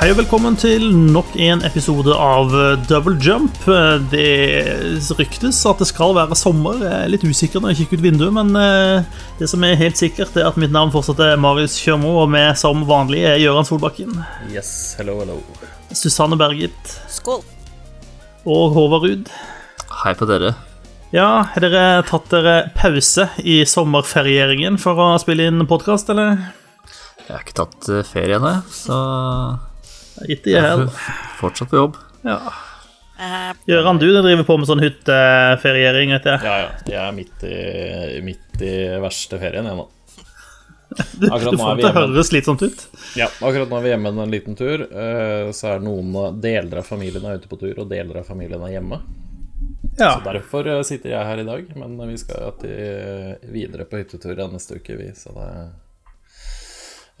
Hei og velkommen til nok en episode av Double Jump. Det ryktes at det skal være sommer. Jeg er litt usikker når jeg kikker ut vinduet, men eh, det som er helt sikkert, er at mitt navn fortsatt er Marius Kjørmo, og vi som vanlig er Gøran Solbakken, Yes, hello, hello. Susanne Bergit Skål. og Håvard Ruud. Hei på dere. Ja, har dere tatt dere pause i sommerferieringen for å spille inn podkast, eller? Jeg har ikke tatt eh, ferie ennå, så Ikke jeg heller. fortsatt på jobb. Ja. Eh, Gøran, du driver på med sånn hytteferiering, vet jeg. Ja, ja. Jeg er midt i, midt i verste ferien, jeg nå. Du, Akkurat du får det til å høres slitsomt ut. Ja, akkurat nå er vi hjemme en liten tur. eh, Så er noen deler av familien er ute på tur, og deler av familien er hjemme. Ja. Så Derfor eh, sitter jeg her i dag, men vi skal til, videre på hyttetur neste uke, vi, så det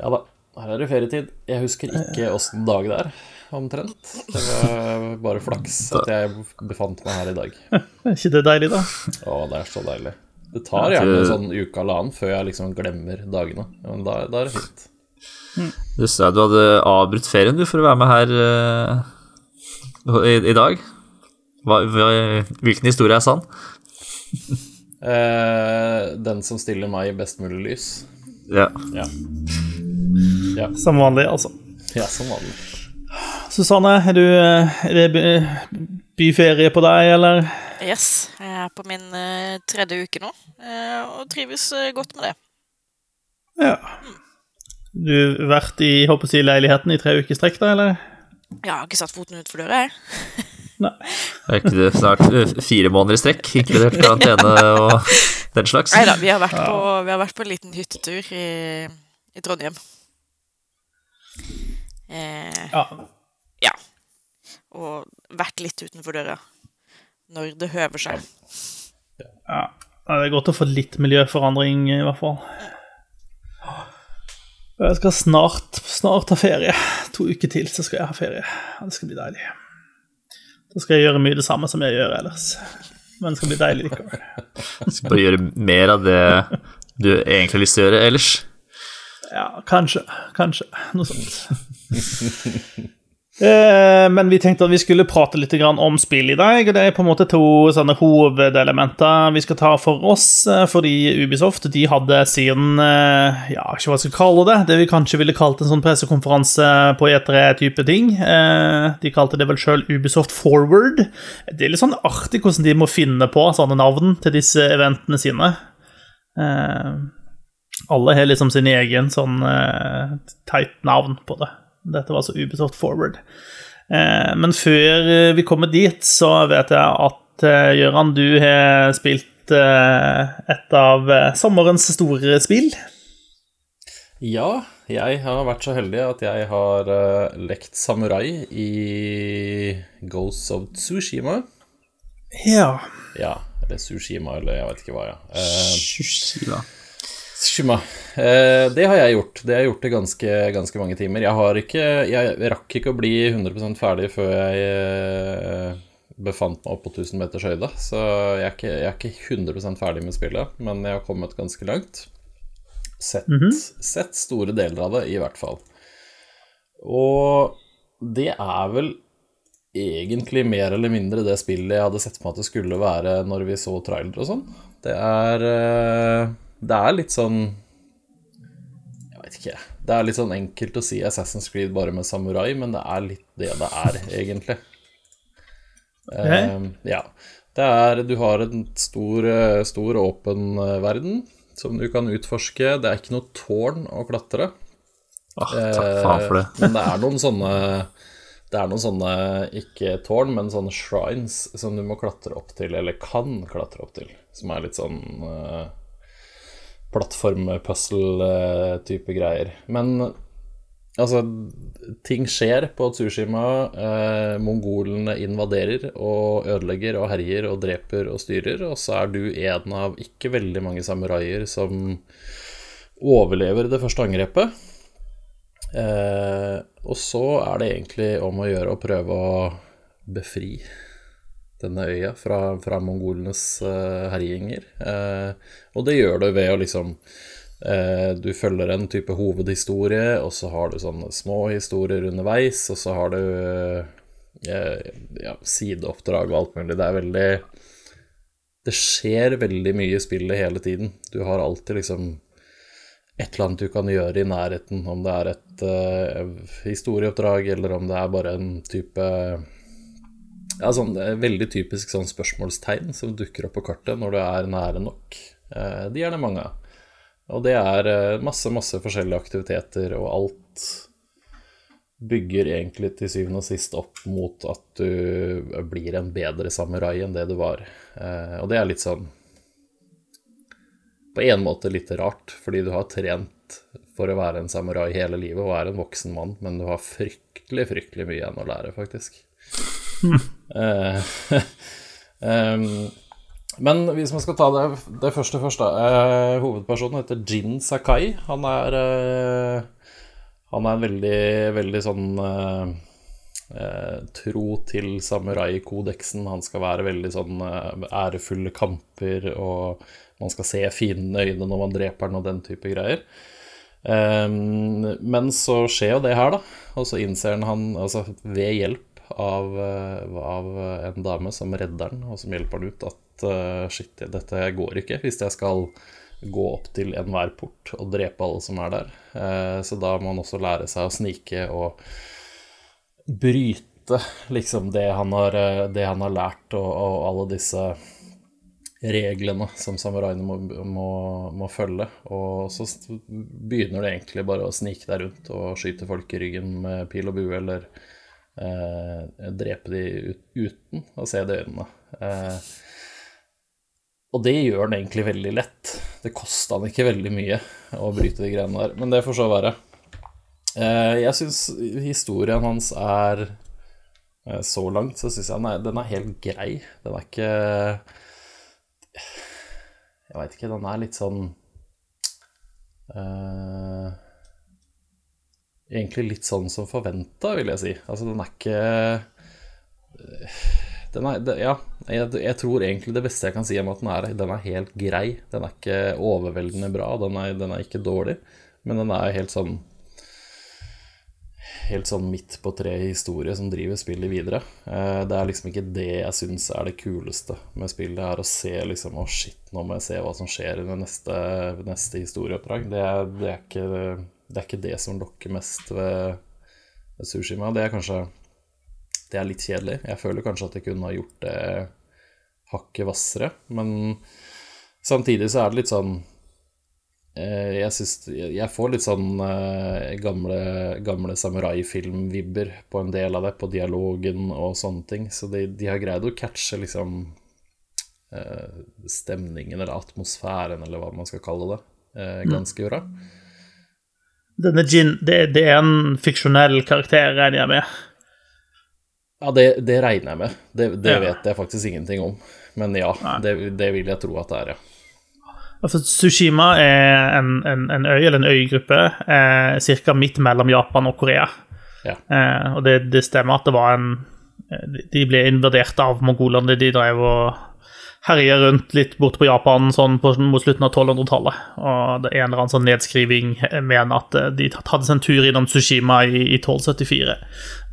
Ja da. Her er det ferietid. Jeg husker ikke åssen dag det er, omtrent. Det var bare flaks at jeg befant meg her i dag. Er ikke det deilig, da? Å, det er så deilig. Det tar gjerne en sånn uke eller annen før jeg liksom glemmer dagene. Men da, da er det fint. Du sa du hadde avbrutt ferien du for å være med her uh, i, i dag. Hva, hva, hvilken historie er sann? uh, den som stiller meg i best mulig lys. Ja. Ja, Som vanlig, altså. ja som vanlig. Susanne, er, du, er det byferie på deg, eller? yes, jeg er på min eh, tredje uke nå, eh, og trives eh, godt med det. Ja. Du har vært i håper jeg, å si, leiligheten i tre uker strekk, da, eller? Jeg har ikke satt foten utfor døra, jeg. Nei. Er ikke det snart fire måneder i strekk, inkludert karantene og den slags? Nei da, vi, har vært på- vi har vært på en liten hyttetur i, i Trondheim. Eh, Ja. ja. Og vært litt utenfor døra når det høver seg. ja. Det er godt å få litt miljøforandring, i hvert fall. Jeg skal snart, snart ha ferie. To uker til, så skal jeg ha ferie. Det skal bli deilig. Da skal jeg gjøre mye det samme som jeg gjør ellers. Men det skal bli deilig likevel. Skal bare gjøre mer av det du egentlig har lyst til å gjøre ellers. Ja, kanskje. Kanskje. Noe sånt. Eh, Men vi tenkte at vi skulle prate litt om spill i dag. Det er på en måte to sånne hovedelementer vi skal ta for oss. eh, Fordi Ubisoft de hadde sin eh, Ja, ikke hva jeg skal kalle det. Det vi kanskje ville kalt en sånn pressekonferanse på E3-type ting. De kalte det vel sjøl Ubisoft Forward. Det er litt sånn artig hvordan de må finne på sånne navn til disse eventene sine. Eh, alle har liksom sin egen sånn uh, teit navn på det. Dette var altså Ubisoft Forward. Uh, men før eh, vi kommer dit, så vet jeg at eh, Gøran, du har spilt eh, et av eh, sommerens store spill. Ja, jeg har vært så heldig at jeg har eh, lekt samurai i Ghosts of Tsushima. Ja. Ja, eller Sushima, eller jeg vet ikke hva, ja. Eh, Tsushima. Eh, det har jeg gjort. Det har jeg gjort i ganske, ganske mange timer. Jeg har ikke Jeg rakk ikke å bli 100 ferdig før jeg eh, befant meg opp på 1000 meters høyde, så jeg er, ikke, jeg er ikke 100% ferdig med spillet, men jeg har kommet ganske langt. Sett, sett store deler av det, i hvert fall. Og det er vel egentlig mer eller mindre det spillet jeg hadde sett for meg at det skulle være når vi så trailer og sånn. Det er eh, Det er litt sånn Jeg vet ikke. Det er litt sånn enkelt å si Assassin's Creed bare med samurai, men det er litt det det er, egentlig. Eh, ja. Det er Du har en stor, eh, stor åpen eh, verden som du kan utforske. Det er ikke noe tårn å klatre. Åh, takk faen for det. Eh, Men det er noen sånne Det er noen sånne, ikke tårn, men sånne shrines som du må klatre opp til, eller kan klatre opp til. Som er litt sånn uh, plattform-puzzle-type greier. Men altså Ting skjer på Tsushima. Eh, mongolene invaderer og ødelegger og herjer og dreper og styrer, og så er du en av ikke veldig mange samuraier som overlever det første angrepet. Eh, og så er det egentlig om å gjøre å prøve å befri denne øya fra, fra mongolenes uh, herjinger. Uh, og det gjør du ved å liksom uh, du følger en type hovedhistorie, og så har du sånne små historier underveis, og så har du ja, sideoppdrag og alt mulig. Det er veldig Det skjer veldig mye i spillet hele tiden. Du har alltid liksom et eller annet du kan gjøre i nærheten, om det er et historieoppdrag, eller om det er bare en type Ja, sånn veldig typisk sånn spørsmålstegn som dukker opp på kartet når du er nære nok. Uh, de er det mange av. Og det er uh, masse, masse forskjellige aktiviteter, og alt bygger egentlig til syvende og sist opp mot at du blir en bedre samurai enn det du var. og det er litt sånn på en måte litt rart, fordi du har trent for å være en samurai hele livet og er en voksen mann, men du har fryktelig, fryktelig mye igjen å lære, faktisk. uh, um, men hvis man skal ta det, det første først, da. Uh, hovedpersonen heter Jin Sakai. Han er, uh, han er en veldig, veldig sånn tro til samurai-kodeksen. Han skal være veldig sånn ærefulle kamper og man skal se fienden i øynene når man dreper den og den type greier. Men så skjer jo det her, da. Og så innser han, altså ved hjelp av, eh, av, en dame som redder den, og som hjelper han ut, at uh, shit, dette går ikke hvis jeg skal gå opp til enhver port og drepe alle som er der. Uh, så da må han også lære seg å snike og bryte liksom det han har, det han har lært, og, og alle disse reglene som samuraiene må, må, må, følge. Og så begynner du egentlig bare å snike deg rundt og skyte folk i ryggen med pil og bue, eller drepe de ut, uten å se det i øynene. Eh, og det gjør han egentlig veldig lett. Det kosta han ikke veldig mye å bryte de greiene der, men det får så være. Eh, jeg syns historien hans er eh, Så langt så syns jeg er, den er helt grei. Den er ikke jeg veit ikke, den er litt sånn uh, Egentlig litt sånn som forventa, vil jeg si. Altså, den er ikke den er, det, ja, jeg, jeg, tror egentlig det beste jeg kan si om at den er, den er helt grei. Den er ikke overveldende bra, den er, den er ikke dårlig, men den er helt sånn helt sånn midt på tre-historie som driver spillet videre. Eh, det er liksom ikke det jeg syns er det kuleste med spillet, det er å se liksom Å, shit, nå må jeg se hva som skjer i det neste, neste historieoppdrag. Det det, er ikke, det er, ikke, det som lokker mest ved, ved Sushima. Det er kanskje Det er litt kjedelig. Jeg føler kanskje at jeg kunne ha gjort det hakket hvassere, men samtidig så er det litt sånn Eh, jeg, synes, jeg får litt sånn gamle, gamle, gamle samuraifilmvibber på en del av det, på dialogen og sånne ting. Så de, de har greid å catche liksom uh, stemningen eller atmosfæren, eller hva man skal kalle det, uh, ganske bra. Denne Gin, det, det, er en fiksjonell karakter, regner jeg med? Ja, det, det regner jeg med. Det, det ja. vet jeg faktisk ingenting om. Men ja, det, vil jeg tro at det er, ja. Altså, Sushima er en, en, en, øy, eller en øygruppe, eh, ca. midt mellom Japan og Korea. Ja. Eh, og det, det, stemmer at det var en eh, De ble invadert av mongolene. De drev og herja rundt litt borte på Japan sånn på, mot slutten av 1200-tallet. Og det er en eller annen sånn nedskriving mener at eh, de hadde seg en tur innom Sushima i, i 1274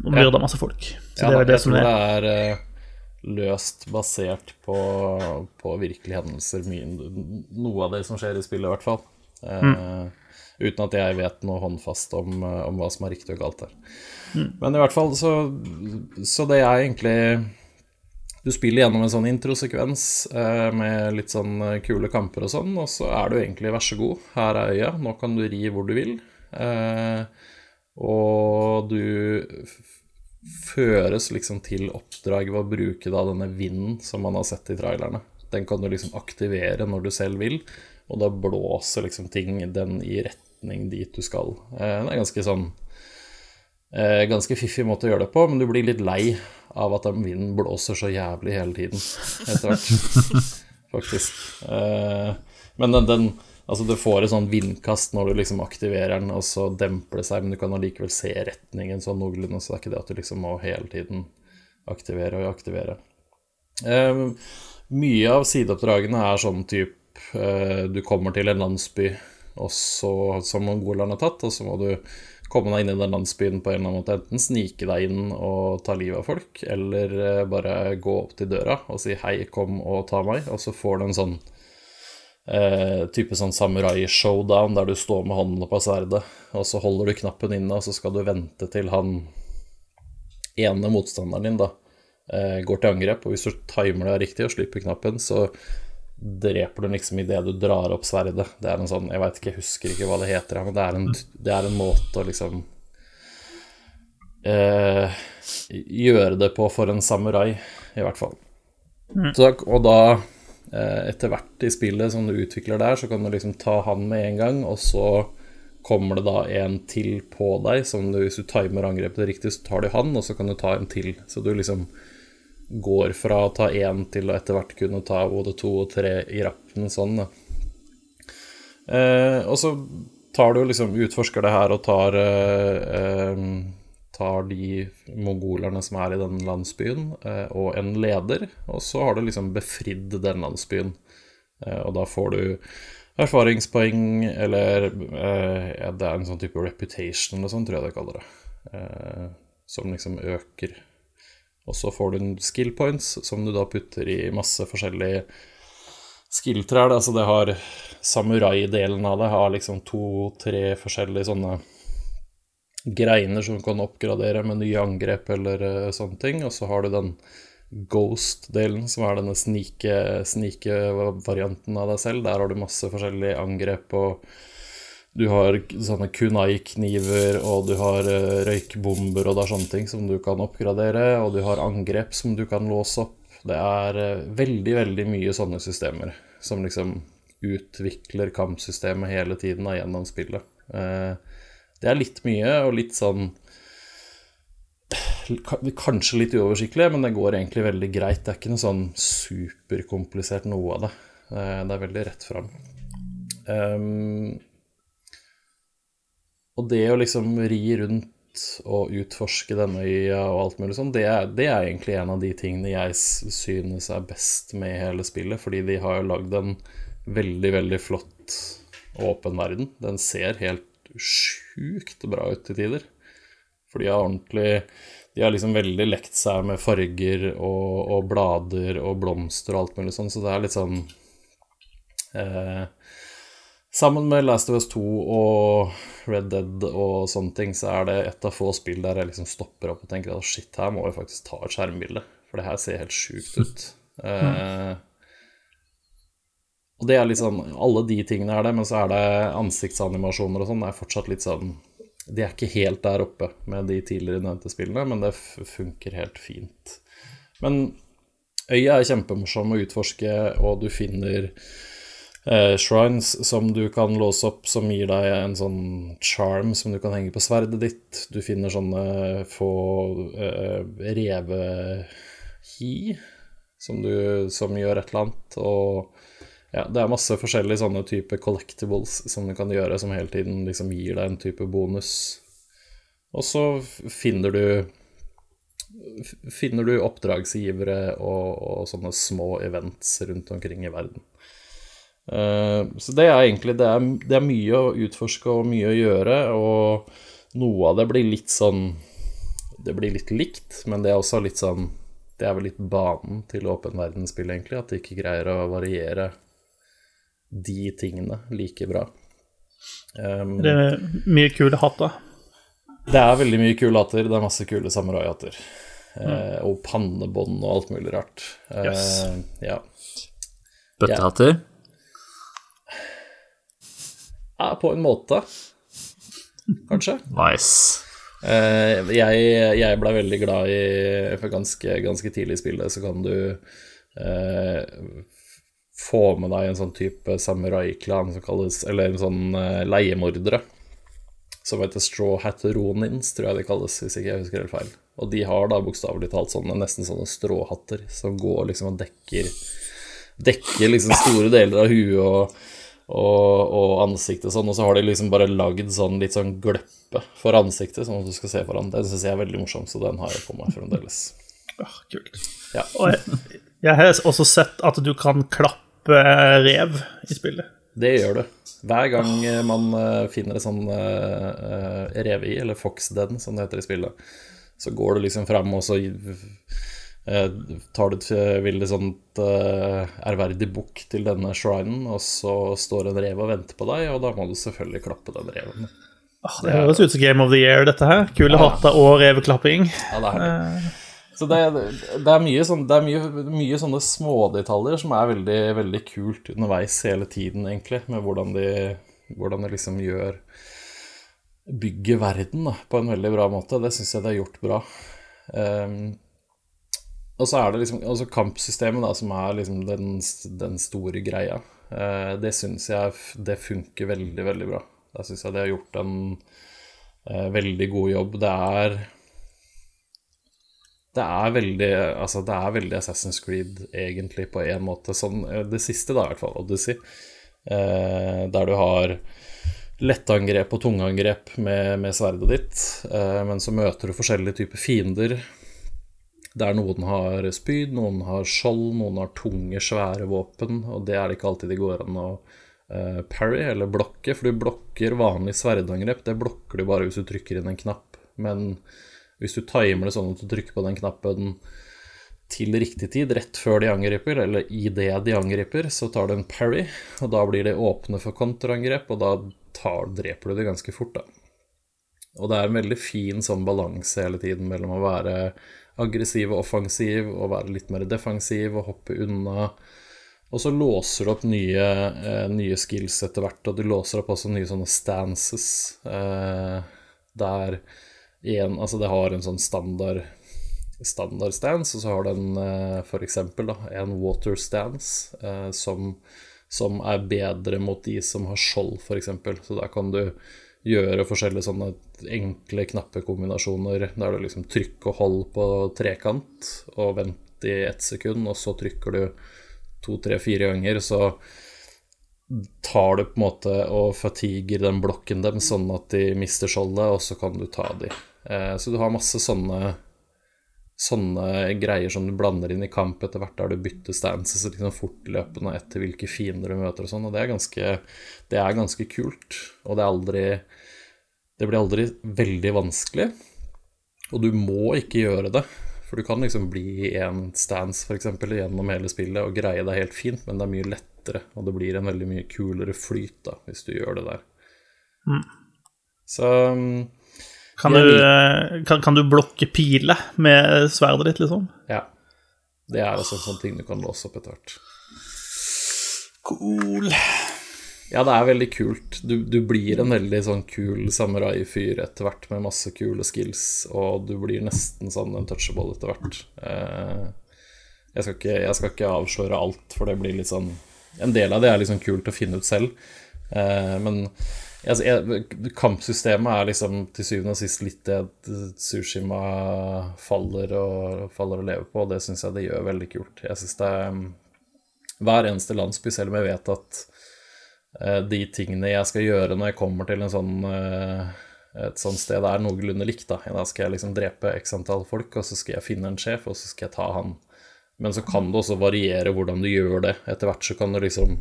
og myrda ja. masse folk. Så ja, det er det som er, det er eh, løst basert på, på virkelige hendelser. Noe av det som skjer i spillet, i hvert fall. Mm. Uh, uten at jeg vet noe håndfast om, om, hva som er riktig og galt der. Mm. Men i hvert fall så, så det er egentlig Du spiller gjennom en sånn introsekvens eh, med litt sånn kule kamper og sånn, og så er du egentlig vær så god, her er øya, nå kan du ri hvor du vil. Eh, og du føres liksom til oppdraget ved å bruke da denne vinden som man har sett i trailerne. Den kan du liksom aktivere når du selv vil, og da blåser liksom ting den i retning dit du skal. Eh, det er ganske sånn eh, Ganske fiffig måte å gjøre det på, men du blir litt lei av at den vinden blåser så jævlig hele tiden etter hvert, faktisk. Eh, men den, den Altså du får et sånn vindkast når du liksom aktiverer den, og så demper det seg, men du kan allikevel se retningen sånn noenlunde, så det er ikke det at du liksom må hele tiden aktivere og aktivere. Um, mye av sideoppdragene er sånn type uh, Du kommer til en landsby, og så, som mongolerne har tatt, og så må du komme deg inn i den landsbyen på en eller annen måte. Enten snike deg inn og ta livet av folk, eller eh, bare gå opp til døra og si 'hei, kom og ta meg', og så får du en sånn eh, type sånn samurai-showdown der du står med hånden på sverdet, og så holder du knappen inne, og så skal du vente til han ene motstanderen din da eh, går til angrep, og hvis du timer det riktig og slipper knappen, så dreper du liksom idet du drar opp sverdet. Det er en sånn Jeg veit ikke, jeg husker ikke hva det heter, men det er en, det er en måte å liksom eh, gjøre det på for en samurai, i hvert fall. Så, og da, eh, etter hvert i spillet som du utvikler der, så kan du liksom ta han med en gang, og så kommer det da en til på deg, som du, hvis du timer angrepet riktig, så tar du han, og så kan du ta en til. Så du liksom går fra å ta én til å etter hvert kunne ta både to og tre i rappen sånn. Eh, og så tar du liksom utforsker det her og tar eh, eh, tar de mongolerne som er i den landsbyen, eh, og en leder, og så har du liksom befridd den landsbyen. Eh, og da får du erfaringspoeng, eller eh, det er en sånn type reputation eller sånn, tror jeg det kaller det, eh, som liksom øker. Og så får du skill points, som du da putter i masse forskjellige skill-trær. Altså det har samurai-delen av det har liksom to-tre forskjellige sånne greiner som kan oppgradere med nye angrep eller eh, sånne ting. Og så har du den ghost-delen, som er denne snike- snike-varianten av deg selv. Der har du masse forskjellige angrep, og du har sånne kunai-kniver, og du har eh, røykbomber, og det er sånne ting som du kan oppgradere, og du har angrep som du kan låse opp. Det er eh, veldig, veldig mye sånne systemer som liksom utvikler kampsystemet hele tiden gjennom spillet. Eh, det er litt mye, og litt sånn Kanskje litt uoversiktlig, men det går egentlig veldig greit. Det er ikke noe sånn superkomplisert noe av det. Det er veldig rett fram. Og det å liksom ri rundt og utforske denne øya og alt mulig sånn, det det er egentlig en av de tingene jeg synes er best med hele spillet, fordi de har jo lagd en veldig, veldig flott åpen verden. Den ser helt sjukt bra ut til tider. For de har ordentlig De har liksom veldig lekt seg med farger og, og blader og blomster og alt mulig sånn, så det er litt sånn eh, Sammen med Last of Us 2 og Red Dead og sånne ting, så er det et av få spill der jeg liksom stopper opp og tenker at shit, her må vi faktisk ta et skjermbilde, for det her ser helt sjukt ut. Eh, og det er sånn Alle de tingene er det, men så er det ansiktsanimasjoner og sånn, det er fortsatt litt sånn De er ikke helt der oppe med de tidligere nevnte spillene, men det funker helt fint. Men øya er kjempemorsom å utforske, og du finner shrines som du kan låse opp, som gir deg en sånn charm som du kan henge på sverdet ditt. Du finner sånne få eh, revehi som, som gjør et eller annet, og ja, det er masse forskjellige sånne type collectibles som du kan gjøre, som hele tiden liksom gir deg en type bonus. Og så finner du Finner du oppdragsgivere og, og sånne små events rundt omkring i verden. Eh, så det er egentlig det er, det er mye å utforske og mye å gjøre, og noe av det blir litt sånn Det blir litt likt, men det er også litt sånn Det er vel litt banen til åpen verdensspill, egentlig, at de ikke greier å variere de tingene like bra. Um, Det er mye kule hatter. det er veldig mye kule hatter. Det er masse kule samuraihatter. Eh, og pannebånd og alt mulig rart. Eh, Yes. ja. Bøttehatter. Ja, på en måte. Kanskje. Nice. Uh, jeg jeg ble veldig glad i For ganske, ganske tidlig i spillet så kan du uh, få med deg en sånn type samurai-klan som kalles Eller en sånn uh, leiemordere. Som heter Straw Hat Ronins, tror jeg de kalles, hvis ikke jeg husker helt feil. Og de har da bokstavelig talt sånne nesten sånne stråhatter som går liksom og dekker Dekker liksom store deler av huet og, og, og ansiktet og sånn, og så har de liksom bare lagd sånn litt sånn gløppe for ansiktet, sånn at du skal se foran. Den syns jeg er veldig morsom, så den har jeg på meg fremdeles. Åh, kult. Ja. Og jeg, jeg har også sett at du kan klappe rev i spillet. Det gjør du. Hver gang eh, man eh, finner en sånn uh, revi, eller fox den, som det heter i spillet, så går du liksom fram, og så eh, tar du et veldig sånt eh, ærverdig bukk til denne shrinen, og så står en rev og venter på deg, og da må du selvfølgelig klappe den reven. Åh, det høres ut som Game of the Year, dette her. Kule Ja. hatter og reveklapping. Ja, det er det. Så det, det er, mye, sånn, det er mye, mye sånne smådetaljer som er veldig, veldig kult underveis hele tiden, egentlig, med hvordan de, hvordan de liksom gjør Bygger verden da, på en veldig bra måte. Det syns jeg de har gjort bra. Ehm, og så er det liksom altså kampsystemet, da, som er liksom den, den store greia. Eh, det syns jeg det funker veldig, veldig bra. Der syns jeg de har gjort en eh, veldig god jobb. Det er det er veldig Altså, det er veldig Assassin's Creed, egentlig, på en måte. Sånn, eh, det siste, da, i hvert fall. Odyssey. Eh, der du har lettangrep og tungangrep med, med sverdet ditt. Eh, men så møter du forskjellige typer fiender. Der noen har spyd, noen har skjold, noen har tunge, svære våpen. Og det er det ikke alltid det går an å uh, parry, eller blokke. For du blokker vanlig sverdangrep. Det blokker du bare hvis du trykker inn en knapp. Men hvis du timer det sånn at du trykker på den knappen til riktig tid, rett før de angriper, eller idet de angriper, så tar du en parry, og da blir det åpne for kontraangrep, og da tar, dreper du det ganske fort, da. Og det er en veldig fin sånn balanse hele tiden mellom å være aggressiv og offensiv, og være litt mer defensiv og hoppe unna. Og så låser du opp nye, eh, nye skills etter hvert, og du låser opp også nye sånne stances, eh, der en, altså det har en sånn standard standard stance, og så har den eh, da, en water stance eh, som, som er bedre mot de som har skjold, eksempel. Så der kan du gjøre forskjellige sånne enkle knappekombinasjoner der du liksom trykk og hold på trekant og vent i ett sekund, og så trykker du to, tre, fire ganger, så tar du på en måte og fatiger den blokken dem sånn at de mister skjoldet, og så kan du ta de. Eh, så du har masse sånne sånne greier som du blander inn i kamp etter hvert, der du bytter stances liksom fortløpende etter hvilke fiender du møter og sånn, og det er ganske, det er ganske kult. Og det er aldri Det blir aldri veldig vanskelig, og du må ikke gjøre det. For du kan liksom bli i en stance f.eks. gjennom hele spillet og greie deg helt fint, men det er mye lettere, og det blir en veldig mye kulere flyt da, hvis du gjør det der. Så um, Kan du, eh, kan, kan du blokke piler med sverdet ditt, liksom? ja. Det er også en sånn ting du kan låse opp etter hvert. Cool. Ja, det er veldig kult. Du, du blir en veldig sånn kul samurai-fyr etter hvert med masse kule skills, og du blir nesten sånn en touchable etter hvert. Eh, jeg, skal ikke, jeg skal ikke avsløre alt, for det blir litt sånn En del av det er liksom kult å finne ut selv, eh, men altså, kampsystemet er liksom til syvende og sist litt det Sushima faller og, faller og lever på, og det syns jeg det gjør veldig kult. Jeg synes det er hver eneste landsby, selv om jeg vet at uh, de tingene jeg skal gjøre når jeg kommer til en sånn, uh, et sånt sted, er noenlunde likt. Da. da skal jeg liksom drepe x antall folk, og så skal jeg finne en sjef, og så skal jeg ta han. Men så kan det også variere hvordan du gjør det. Etter hvert så kan du liksom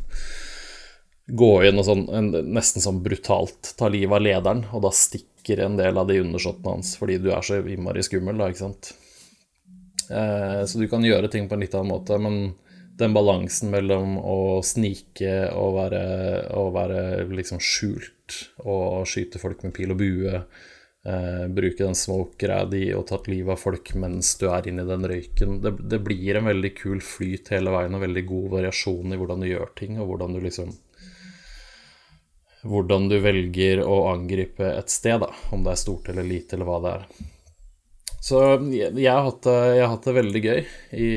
gå inn og sånn, en, nesten sånn brutalt ta livet av lederen, og da stikker en del av de undersåttene hans fordi du er så innmari skummel, da, ikke sant. Eh, så du kan gjøre ting på en litt annen måte, men den balansen mellom å snike og være, og være liksom skjult og skyte folk med pil og bue, eh, bruke den smoke-greia di og tatt livet av folk mens du er inni den røyken det, det blir en veldig kul flyt hele veien og veldig god variasjon i hvordan du gjør ting, og hvordan du liksom Hvordan du velger å angripe et sted, da, om det er stort eller lite, eller hva det er. Så jeg, jeg, har, hatt det, jeg har hatt det veldig gøy i,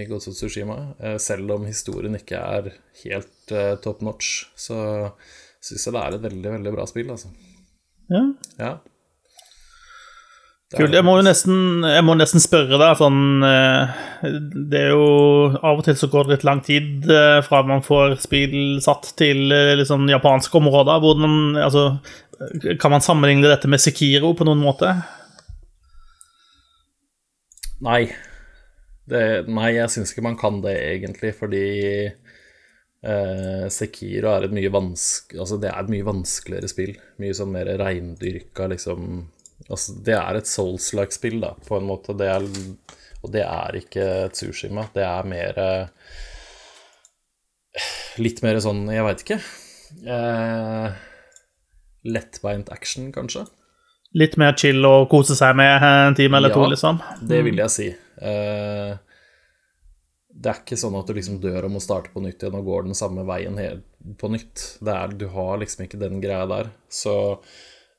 i of Tsushima. Eh, Selv om historien ikke er helt uh, top notch, så syns jeg det er et veldig, veldig bra spill, altså. Ja. Ja. Kult. Jeg må jo nesten, jeg må nesten spørre deg sånn eh, Det er jo Av og til så går det litt lang tid eh, fra man får spill satt til eh, liksom japanske områder. Hvordan, altså, kan man sammenligne dette med Sekiro på noen måte? Nei. Det, nei, jeg syns ikke man kan det, egentlig, fordi Eh, Sekiro er et mye vanskeligere Altså, det er et mye vanskeligere spill. Mye sånn mer reindyrka, liksom Altså, det er et souls-like spill, da, på en måte. Det er, og det er ikke Tsushima. Det er mer eh, Litt mer sånn, jeg veit ikke eh, Lettbeint action, kanskje. Litt mer chill å kose seg med en time eller Ja. to, liksom. Det vil jeg si. Eh, det er ikke sånn at du liksom dør og må starte på nytt igjen og går den samme veien helt på nytt. Det er, du har liksom ikke den greia der. Så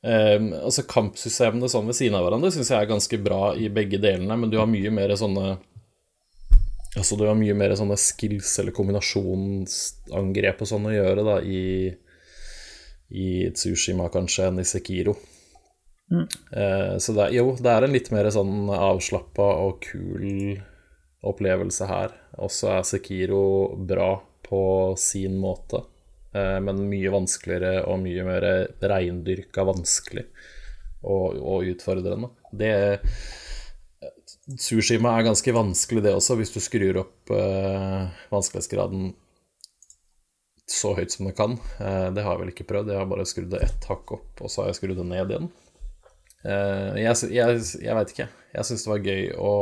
eh, altså kampsystemene sånn ved siden av hverandre syns jeg er ganske bra i begge delene, men du har mye mer sånne Altså du har mye mer sånne skills eller kombinasjonsangrep og sånn å gjøre da i i Tsushima kanskje enn i Sekiro. Eh, så det er, jo, det er en litt mer sånn avslappa og kul opplevelse her. Og så er Sekiro bra på sin måte, men mye vanskeligere og mye mer reindyrka vanskelig og, og utfordrende. Det Tsushima er ganske vanskelig, det også, hvis du skrur opp eh, vanskelighetsgraden så høyt som det kan. Eh, det har jeg vel ikke prøvd, jeg har bare skrudd det ett hakk opp, og så har jeg skrudd det ned igjen. Eh, jeg jeg, jeg veit ikke. Jeg syns det var gøy å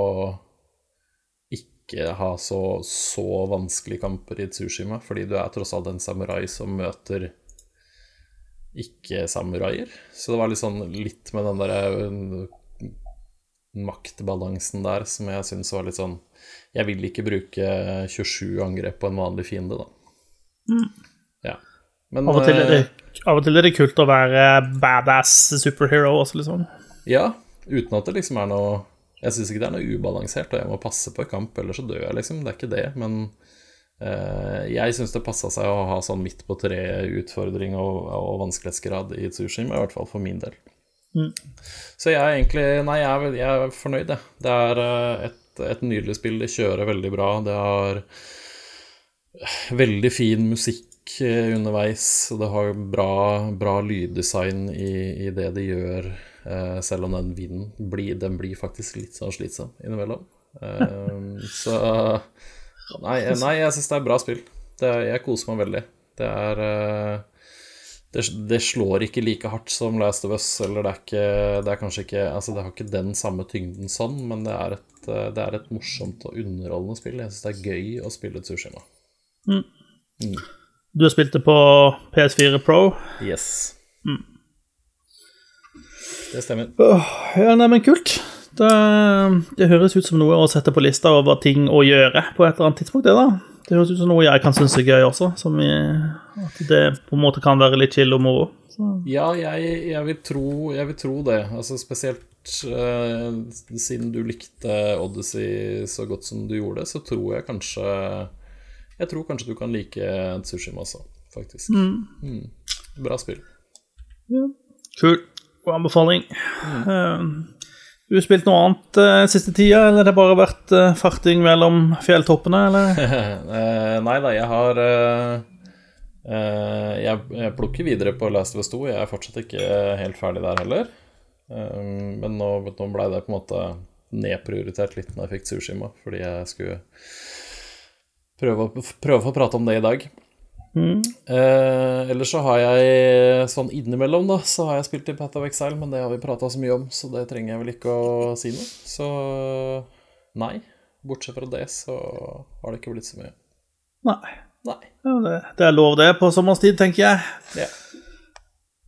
ikke ha så, så vanskelige kamper i Tsushima, fordi du er tross alt en samurai som møter ikke-samuraier. Så det var litt sånn litt med den derre maktbalansen der som jeg syns var litt sånn Jeg vil ikke bruke 27 angrep på en vanlig fiende, da. Ja. Men Av og, til er det, eh, av og til er det kult å være badass superhero også, liksom. Ja, uten at det liksom er noe Jeg syns ikke det er noe ubalansert, og jeg må passe på i kamp, ellers så dør jeg, liksom. Det er ikke det, men eh, jeg syns det passa seg å ha sånn midt på treet-utfordring og, og vanskelighetsgrad i Tsushima, i hvert fall for min del. Så jeg er egentlig Nei, jeg er, jeg er fornøyd, jeg. Det er eh, et, et nydelig spill. Det kjører veldig bra. Det har veldig fin musikk eh, underveis, og det har bra, bra lyddesign i, i det de gjør, eh, selv om den vinden blir, den blir faktisk litt sånn slitsom innimellom. Eh, så Nei, nei jeg syns det er bra spill. Det, jeg koser meg veldig. Det er eh, det, det slår ikke like hardt som Last of Us, eller det er ikke Det er kanskje ikke Altså, det har ikke den samme tyngden sånn, men det er et, eh, det er et morsomt og underholdende spill. Jeg syns det er gøy å spille Tsushima. Du har spilt det på PS4 Pro. Yes. Det stemmer. Åh, ja, nei, men kult. Det, det høres ut som noe å sette på lista over ting å gjøre på et eller annet tidspunkt, det da. Det høres ut som noe jeg kan synes er gøy også, som i, at det på en måte kan være litt chill og moro. Så, Ja, jeg, jeg, vil tro, jeg vil tro det. Altså spesielt uh, siden du likte Odyssey så godt som du gjorde, så tror jeg kanskje Jeg tror kanskje du kan like Tsushima også, faktisk. Mm. Bra spill. kul. God anbefaling. Eh, du har spilt noe annet uh, siste tida, eller har det bare vært uh, farting mellom fjelltoppene, eller? uh, nei da, jeg har jeg, jeg plukker videre på Last of Us 2. Jeg er fortsatt ikke helt ferdig der heller. Eh, men nå, nå ble det på en måte nedprioritert litt når jeg fikk Tsushima, fordi jeg skulle prøve, prøve å få prate om det i dag. Eh, ellers så har jeg sånn innimellom, da, så har jeg spilt i Path of Exile, men det har vi prata så mye om, så det trenger jeg vel ikke å si noe. Så nei. Bortsett fra det, så har det ikke blitt så mye. Nei. Nei. Ja, det, det er lov, det, på sommerstid, tenker jeg. Yeah.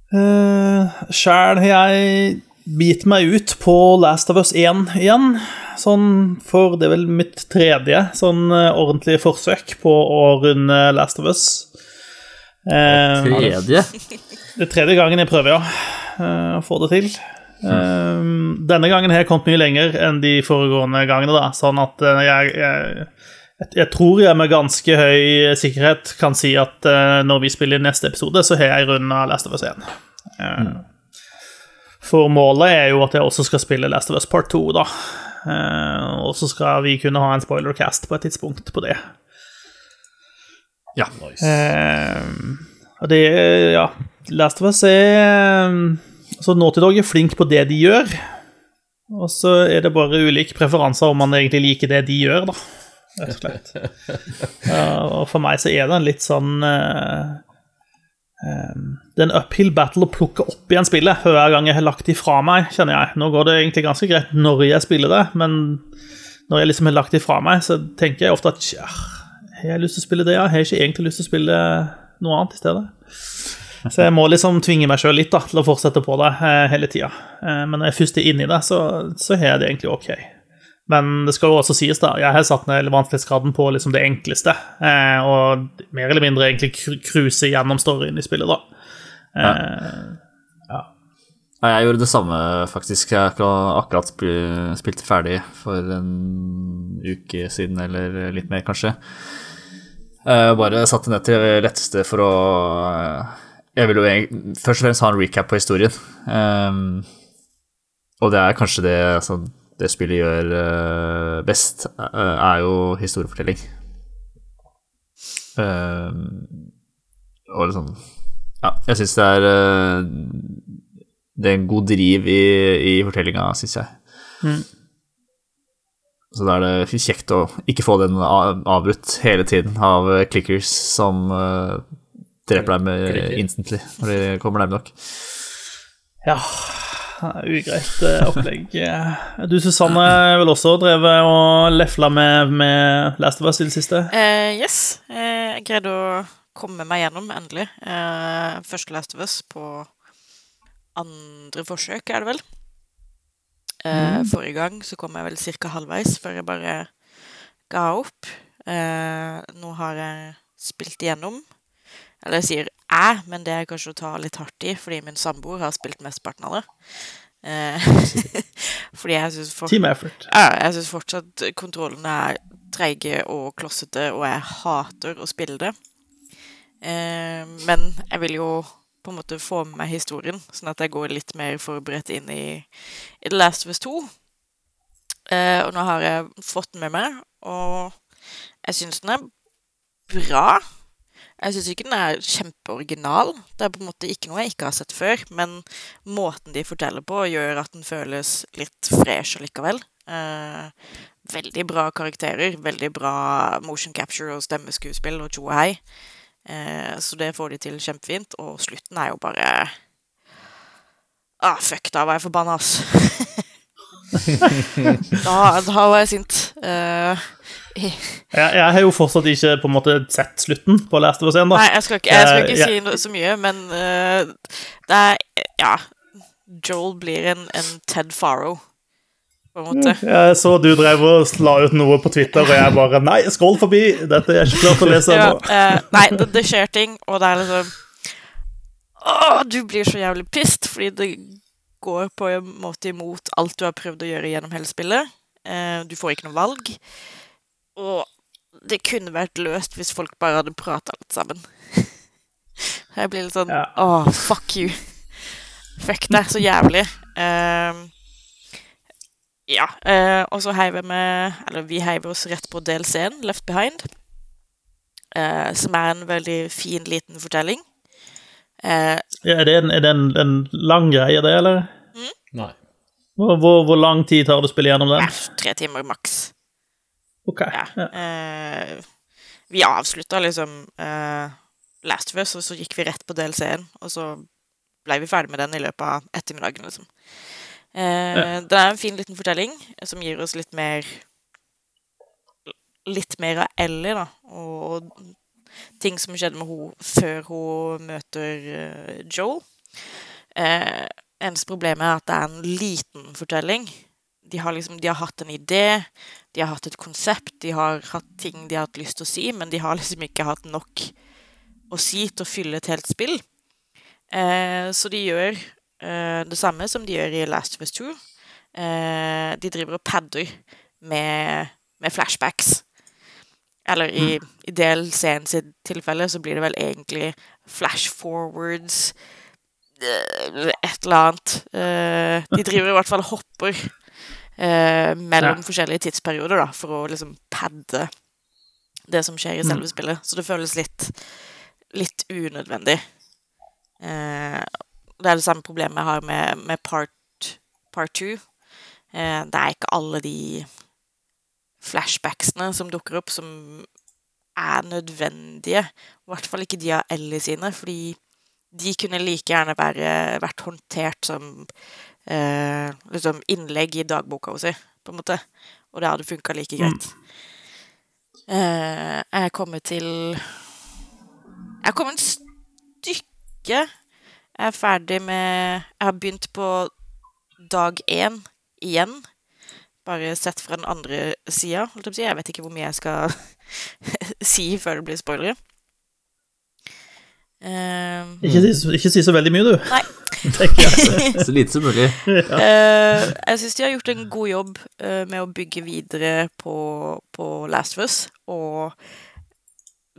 Uh, Sjæl har jeg bitt meg ut på Last of Us 1 igjen. Sånn for det er vel mitt tredje sånn ordentlig ordentlige forsøk på å runde Last of Us. Eh, Tredje. det er tredje gangen jeg prøver, ja. eh, Å få det til. Eh, denne gangen har jeg kommet mye lenger enn de foregående gangene, da. Sånn at eh, jeg, jeg, jeg, tror jeg med ganske høy sikkerhet kan si at eh, når vi spiller neste episode, så har jeg runda Last of Us 1. Mm. For målet er jo at jeg også skal spille Last of Us Part 2, da. Eh, og så skal vi kunne ha en spoilercast på et tidspunkt på det. Nice. Eh, og det er Ja, Last of Us er Så Naughty Dog er flink på det de gjør. Og så er det bare ulike preferanser om man egentlig liker det de gjør, da. rett og slett. Ja, og for meg så er det en litt sånn eh, eh, Det er en uphill battle å plukke opp igjen spillet hver gang jeg har lagt det fra meg, kjenner jeg. Nå går det egentlig ganske greit når jeg spiller det, men når jeg liksom har lagt det fra meg, så tenker jeg ofte at tja, har jeg lyst til å spille det, ja? Har jeg ikke egentlig lyst til å spille noe annet i stedet? Så jeg må liksom tvinge meg sjøl litt da, til å fortsette på det eh, hele tida. Eh, men når jeg først er inni det, så, så har jeg det egentlig ok. Men det skal jo også sies, da, jeg har satt ned vanskelighetsgraden på liksom det enkleste. Eh, og mer eller mindre egentlig cru- cruise gjennom storyen i spillet, da. Eh, Ja, jeg gjorde det samme, faktisk. Jeg har akkurat- akkurat sp- spilt ferdig for en uke siden, eller litt mer, kanskje. Eh, Bare satte ned til det letteste for å eh, Jeg vil jo egentlig først og fremst ha en recap på historien. Um, og det er kanskje det altså, det spillet gjør eh, best, eh, er jo historiefortelling. Um, og liksom Ja, jeg syns det er eh, Det er en god driv i, i fortellinga, syns jeg. Mm. Så da er det kjekt å ikke få den avbrutt hele tiden av eh, clickers som eh, dreper deg med instantly når de kommer nærme nok. ja Ugreit eh, opplegg. Eh, Du, Susanne, vil vel også drevet og lefla med, med Last of Us i det siste? Uh, yes. Eh, jeg greide å komme meg gjennom, endelig. Uh, første Last of Us på andre forsøk, er det vel. Eh, Forrige gang så kom jeg vel ca. halvveis før jeg bare ga opp. Eh, nå har jeg spilt igjennom. Eller jeg sier jeg, men det er kanskje å ta litt hardt i, fordi min samboer har spilt mesteparten av det. Eh, fordi jeg syns for... Team effort. Ja, jeg syns fortsatt kontrollene er treige og klossete, og jeg hater å spille det. Eh, men jeg vil jo på en måte få med meg historien, sånn at jeg går litt mer forberedt inn i, i The Last of Us 2. Eh, og nå har jeg fått den med meg, og jeg syns den er bra. Jeg syns ikke den er kjempeoriginal. Det er på en måte ikke noe jeg ikke har sett før, men måten de forteller på, gjør at den føles litt fresh allikevel. Eh, veldig bra karakterer, veldig bra motion capture og stemmeskuespill og tjo og hei. Eh, så det får de til kjempefint, og slutten er jo bare Ah, fuck, da var jeg forbanna, ass. da, da var jeg sint. Eh, Jeg, jeg har jo fortsatt ikke på en måte sett slutten på Last of Us 1. da. Nei, jeg skal ikke, jeg skal ikke uh, si noe, så mye, men uh, det er Ja. Joel blir en, en Ted Farrow, på en måte. Jeg så du drev og la ut noe på Twitter, og jeg bare Nei, skål forbi! Dette er jeg ikke klar til å lese Ja, ennå. eh, nei, det, det skjer ting, og det er liksom Åh, du blir så jævlig pissed, fordi det går på en måte imot alt du har prøvd å gjøre gjennom hele spillet. Du får ikke noe valg. Og det kunne vært løst hvis folk bare hadde prata litt sammen. Jeg blir litt sånn Ja. Åh, fuck you. Fuck deg, så jævlig. Uh, ja. Uh, og så heiver vi med Eller vi heiver oss rett på DLC-en, Left Behind. Uh, som er en veldig fin, liten fortelling. Uh, Ja, Er det, en, er det en, en lang greie, det, eller? Nei. Hvor, hvor, hvor lang tid tar det å spille gjennom den? Ja, tre timer maks. Ok. Ja. Eh, vi avslutta liksom eh, Last of Us, og så gikk vi rett på DLC-en. Og så ble vi ferdig med den i løpet av ettermiddagen, liksom. Eh, Det er en fin liten fortelling som gir oss litt mer Litt mer av Ellie, da. Og, og ting som skjedde med henne før hun møter uh, Joel. Eh, eneste problemet er at det er en liten fortelling. De har liksom, de har hatt en idé, de har hatt et konsept, de har hatt ting de har hatt lyst til å si, men de har liksom ikke hatt nok å si til å fylle et helt spill. Eh, så de gjør eh, det samme som de gjør i Last of Us 2. Eh, de driver og padder med, med flashbacks. Eller i, i DLC-en sitt tilfelle så blir det vel egentlig flash forwards eh, Et eller annet. Eh, de driver i hvert fall og hopper eh, mellom Ja. forskjellige tidsperioder, da, for å liksom padde det som skjer i selve spillet. Så det føles litt, litt unødvendig. Eh, det er det samme problemet jeg har med, med part, part two. Eh, det er ikke alle de flashbacksene som dukker opp, som er nødvendige. I hvert fall ikke de av Ellie sine, fordi de kunne like gjerne være, vært håndtert som eh, liksom innlegg i dagboka si, på en måte. Og det hadde funka like greit. Eh, jeg er kommet til Jeg er kommet et stykke. Jeg er ferdig med Jeg har begynt på dag én igjen. Bare sett fra den andre sida. Jeg vet ikke hvor mye jeg skal si før det blir spoilere. Eh, Ikke, si, ikke si så veldig mye, du. Nei. jeg. Så lite som mulig. Eh, jeg syns de har gjort en god jobb uh, med å bygge videre på, på Last of Us, og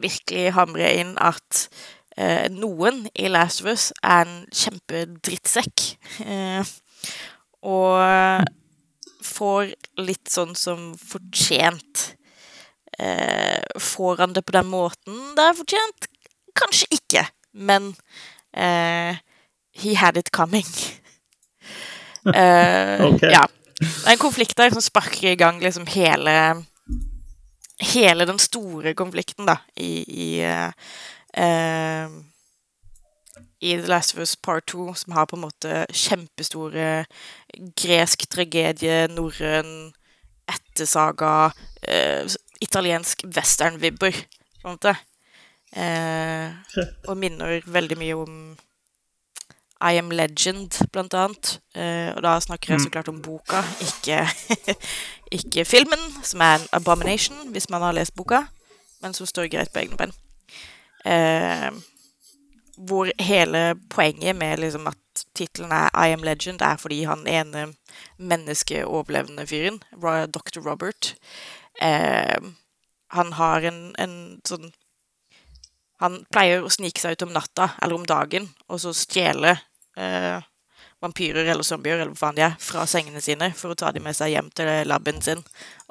virkelig hamre inn at uh, noen i Last of Us er en kjempedrittsekk. Eh, og får litt sånn som fortjent. Eh, får han det på den måten det er fortjent? Kanskje ikke, men uh, he had it coming. uh. Ja. Det er en konflikt der som sparker i gang liksom hele Hele den store konflikten, da, i, i uh, i The Last of Us Part 2, som har på en måte kjempestore gresk tragedie, norrøn ettersaga, eh, italiensk western-vibber, på en måte. Eh, og minner veldig mye om I Am Legend, blant annet. Eh, og da snakker jeg så klart om boka, ikke, ikke filmen, som er en abomination, hvis man har lest boka, men som står greit på egne bein. Eh, hvor hele poenget med liksom at tittelen er I Am Legend, er fordi han ene menneskeoverlevende fyren, Dr. Robert, eh, han har en, en sånn Han pleier å snike seg ut om natta eller om dagen og så stjele eh, vampyrer eller zombier eller hva faen de er, fra sengene sine for å ta dem med seg hjem til laben sin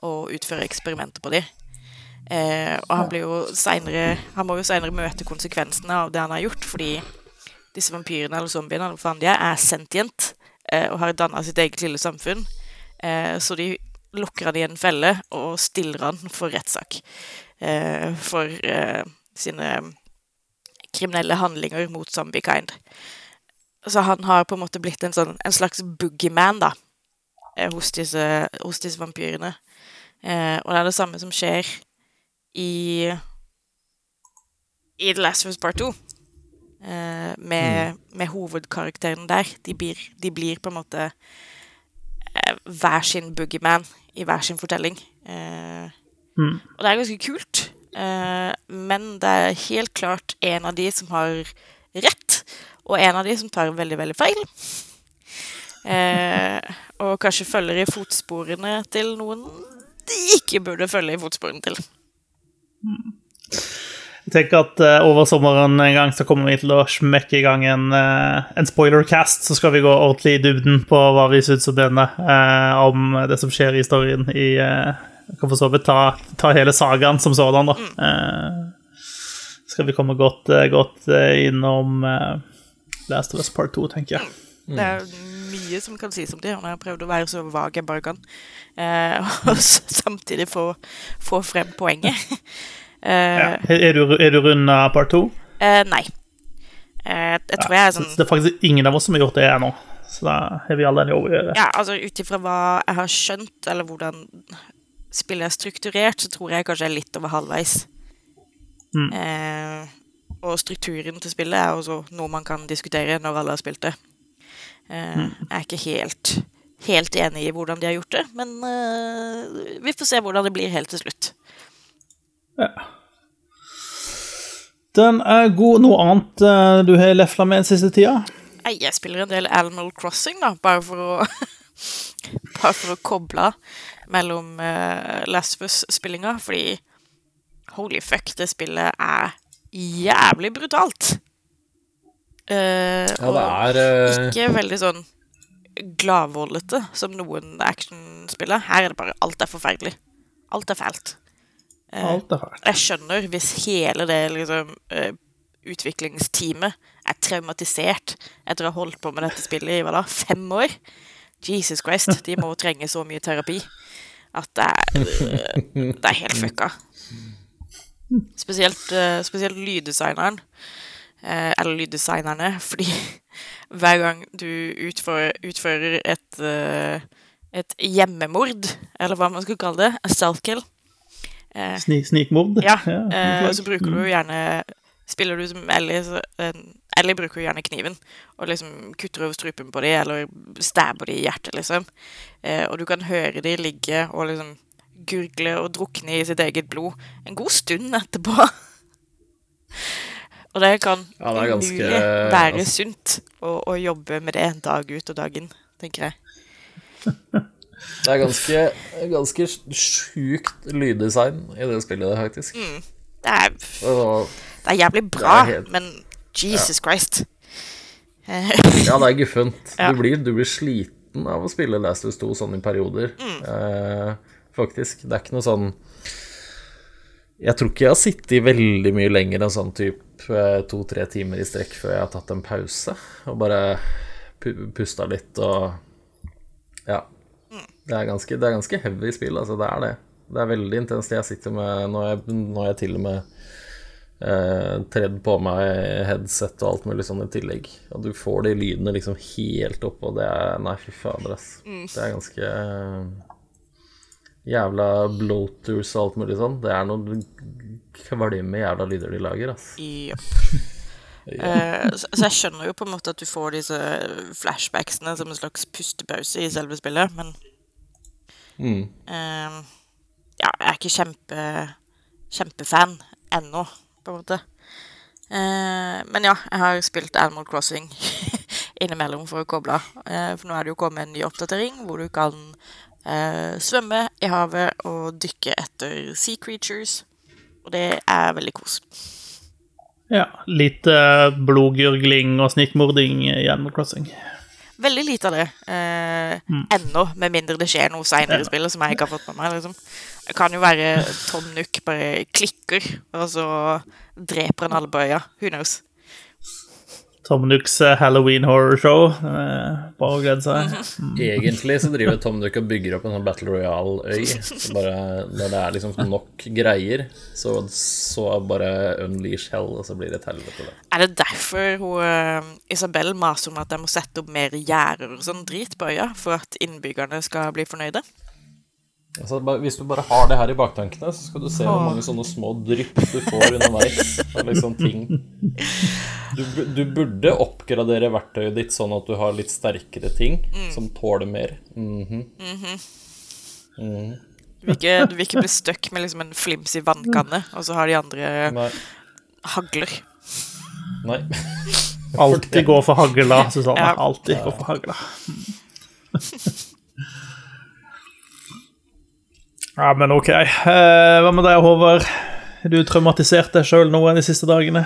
og utføre eksperimenter på dem. Eh, og han blir jo senere Han må jo senere møte konsekvensene av det han har gjort, fordi disse vampyrene eller zombiene eller hva faen de er, er sentient eh, og har danna sitt eget lille samfunn. Eh, så de lukker han i en felle og stiller han for rettssak eh, for eh, sine kriminelle handlinger mot zombiekind. Så han har på en måte blitt en, sånn, en slags boogeyman, da, eh, hos disse, hos disse vampyrene. Eh, og det er det samme som skjer i i The Last of Us Part 2. Eh, med, med hovedkarakteren der. De blir, de blir på en måte eh, hver sin boogeyman i hver sin fortelling. Eh, Mm. Og det er ganske kult. Eh, men det er helt klart en av de som har rett, og en av de som tar veldig, veldig feil. Eh, og kanskje følger i fotsporene til noen de ikke burde følge i fotsporene til. Jeg tenker at uh, over sommeren en gang så kommer vi til å smekke i gang en, uh, en spoilercast. Så skal vi gå ordentlig i dybden på hva vi syns om denne, uh, om det som skjer i historien i uh, Jeg kan for så vidt ta, ta hele sagaen som sådan, da. Eh, skal vi komme godt, eh, godt eh, innom Last of Us Part 2, tenker jeg. Det er mye som kan sies om det, og jeg har prøvd å være så vag jeg bare kan. Eh, og samtidig få, få frem poenget. Eh, Ja. Er, du, er du runda Part 2? eh, nei. Eh, jeg tror jeg er Så sånn Det er faktisk ingen av oss som har gjort det ennå. Så da har vi alle en jobb å gjøre. Ja, altså ut ifra hva jeg har skjønt, eller hvordan spillet er strukturert, så tror jeg kanskje jeg er litt over halvveis. Mm. Eh, og strukturen til spillet er også noe man kan diskutere når alle har spilt det. Eh, Jeg er ikke helt, helt enig i hvordan de har gjort det, men eh, vi får se hvordan det blir helt til slutt. Den er god. Noe annet eh, du har lefla med den siste tida? Jeg spiller en del Animal Crossing, da, bare for å Bare for å koble av mellom uh, Last of Us-spillinga, fordi holy fuck, det spillet er jævlig brutalt. Uh, Ja, det er uh... ikke veldig sånn gladvoldete som noen actionspill er. Her er det bare alt er forferdelig. Alt er fælt. Uh, Alt er fælt. jeg skjønner hvis hele det liksom, eh, utviklingsteamet er traumatisert etter å ha holdt på med dette spillet i hva da, fem år. Jesus Christ, de må trenge så mye terapi. At det er, det er helt fucka. Spesielt, eh, spesielt lyddesigneren. eh, Eller lyddesignerne, fordi hver gang du utfører, utfører et, eh, et hjemmemord, eller hva man skal kalle det, a self-kill. eh, snikmord. ja, Ja, så bruker du gjerne Spiller du som Ellie, så eh, jeg bruker gjerne kniven og liksom kutter over strupen på dem, eller stabber dem i hjertet, liksom. Eh, og du kan høre dem ligge og liksom gurgle og drukne i sitt eget blod en god stund etterpå. og det kan Ja, det ganske- være altså- sunt å, å jobbe med det dag ut og dag inn, tenker jeg. Det er ganske, ganske sjukt lyddesign i det spillet, faktisk. Det er, det er jævlig bra, Det er helt- men Jesus Christ. Eh, ja, det er guffent. Ja. Du, blir, du blir sliten av å spille Last of Us 2 sånn i perioder. Eh, faktisk. Det er ikke noe sånn Jeg tror ikke jeg har sittet veldig mye lenger enn sånn typ eh, to-tre timer i strekk før jeg har tatt en pause og bare pu pusta litt og Ja. Det er ganske, det er ganske heavy spill, altså. Det er det. Det er veldig intenst. Jeg sitter med Nå har jeg, nå jeg til og med eh, tredd på meg headset og alt mulig sånn i tillegg. Og du får de lydene liksom helt oppå. Det er Nei, fy fader, ass. Det er ganske eh, Jævla bloaters og alt mulig sånn. Det er noen kvalme jævla lyder de lager, ass. Jepp. Eh, så, så jeg skjønner jo på en måte at du får disse flashbacksene som en slags pustepause i selve spillet, men Mm. eh, Ja, jeg er ikke kjempe, kjempefan ennå, på en måte. Eh, men ja, jeg har spilt Animal Crossing innimellom for å koble av. Eh, for nå er det jo kommet en ny oppdatering hvor du kan eh, svømme i havet og dykke etter sea creatures. Og det er veldig kos. Ja, litt eh, blodgurgling og snikmording i Animal Crossing. Veldig lite av det eh, ennå, med mindre det skjer noe seinere i spillet som jeg ikke har fått med meg. liksom. Det kan jo være Tom Nook bare klikker, og så dreper han alle på øya. Who knows? Tom Nooks eh, Halloween horror show. Bare å glede seg. Egentlig så driver Tom Nook og bygger opp en sånn Battle Royale-øy. Så bare Når det er liksom nok greier, så, så bare unleash hell, og så blir det et helvete, det. Er det derfor hun, eh, Isabel maser om at de må sette opp mer gjerder og sånn drit på øya, for at innbyggerne skal bli fornøyde? Altså, hvis du bare har det her i baktankene, så skal du se hvor mange sånne små drypp du får underveis. Liksom ting. Du, du burde oppgradere verktøyet ditt sånn at du har litt sterkere ting som tåler mer. Mhm. Du vil ikke, du vil ikke bli stuck med liksom en flimsig vannkanne, og så har de andre Nei. hagler. Nei. Alltid gå for hagla, Susanne. Ja. Alltid gå for hagla. Ja, men ok. Eh, hva med deg, Håvard? Er du traumatisert deg sjøl noe de siste dagene?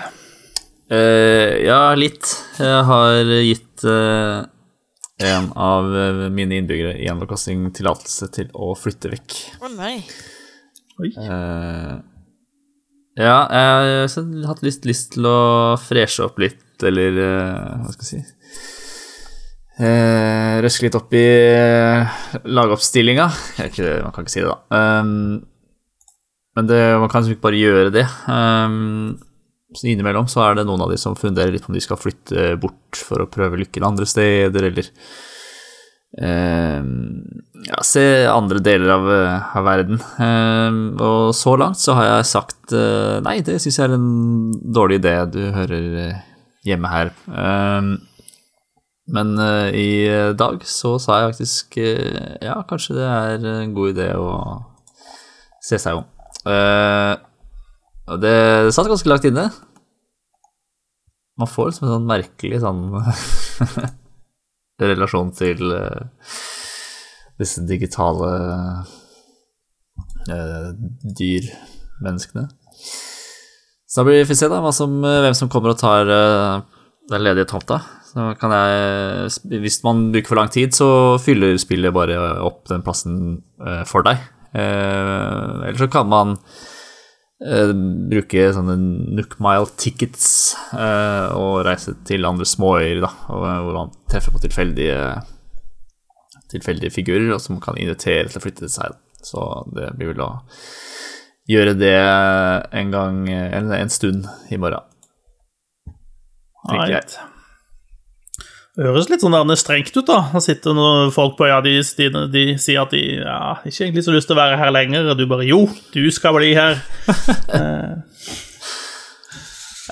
Eh, ja, litt. Jeg har gitt eh, en av mine innbyggere i Crossing tillatelse til å flytte vekk. Å nei. Eh, ja, jeg har hatt lyst, lyst til å freshe opp litt, eller eh, hva skal jeg si eh, Røske litt opp i uh, lagoppstillinga. Man kan ikke si det, da. Um, men det, man kan ikke bare gjøre det. Um, så innimellom så er det noen av de som funderer litt på om de skal flytte bort for å prøve lykken andre steder, eller eh, ja, se andre deler av, eh, av verden. Eh, og så langt så har jeg sagt eh, nei, det syns jeg er en dårlig idé. Du hører eh, hjemme her. Eh, men uh, i dag så sa jeg faktisk uh, ja, kanskje det er en god idé å se seg om. Uh, og det satt ganske langt inne. Man får liksom en sånn merkelig sånn relasjon til eh, disse digitale eh, dyr-menneskene. Så da blir vi får se da som, hvem som kommer og tar eh, den ledige tomta. Så kan jeg, hvis man bruker for lang tid, så fyller spillet bare opp den plassen eh, for deg. Eh, eller så kan man eh, bruke sånne Nook Mile tickets og reise til andre småøyer, da, og, hvor man treffer på tilfeldige tilfeldige figurer, og som kan invitere til å flytte til seg. Så det blir vel å gjøre det en gang, en, en stund i morgen. Tenker jeg. Right. Det høres litt sånn der strengt ut, da. Det sitter noen folk på ja, de, de, de sier at de ja, ikke egentlig så lyst til å være her lenger, og du bare jo, du skal bli her. Eh,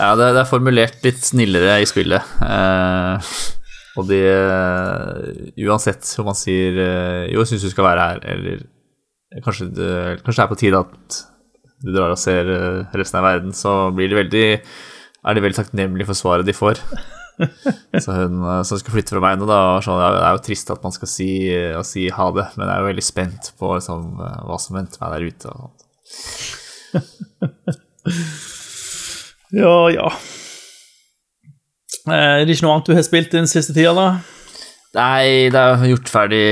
Ja, det, det er formulert litt snillere i spillet. Eh, og de eh, Uansett om man sier eh, jo, jeg syns du skal være her, eller kanskje det, kanskje det er på tide at du drar og ser resten av verden, så blir de veldig er de veldig takknemlige for svaret de får. Så hun eh, som skal flytte fra meg nå, da, var sånn, det er jo trist at man skal si, å si ha det, men jeg er jo veldig spent på liksom, eh, hva som venter meg der ute. Og sånt. ja, ja. Eh, Er det ikke noe annet du har spilt den siste tida, da? Nei, det er jo gjort ferdig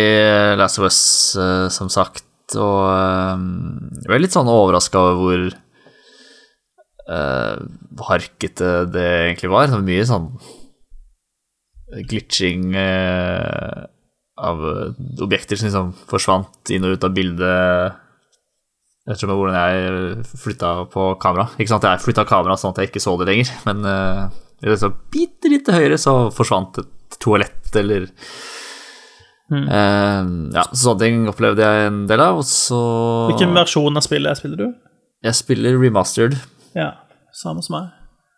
Last of Us, eh, som sagt, og eh, jeg er litt sånn overraska over hvor uh, harkete det egentlig var. Det var mye sånn glitching eh, av objekter som liksom forsvant inn og ut av bildet ettersom hvordan jeg flytta på kamera. Ikke sant, jeg flytta kamera sånn at jeg ikke så det lenger, men uh, liksom bitte litt til høyre så forsvant et toalett eller Eh, Ja, sånne ting opplevde jeg en del av, og så Hvilken versjon av spillet spiller du? Jeg spiller remastered. Ja, samme som meg.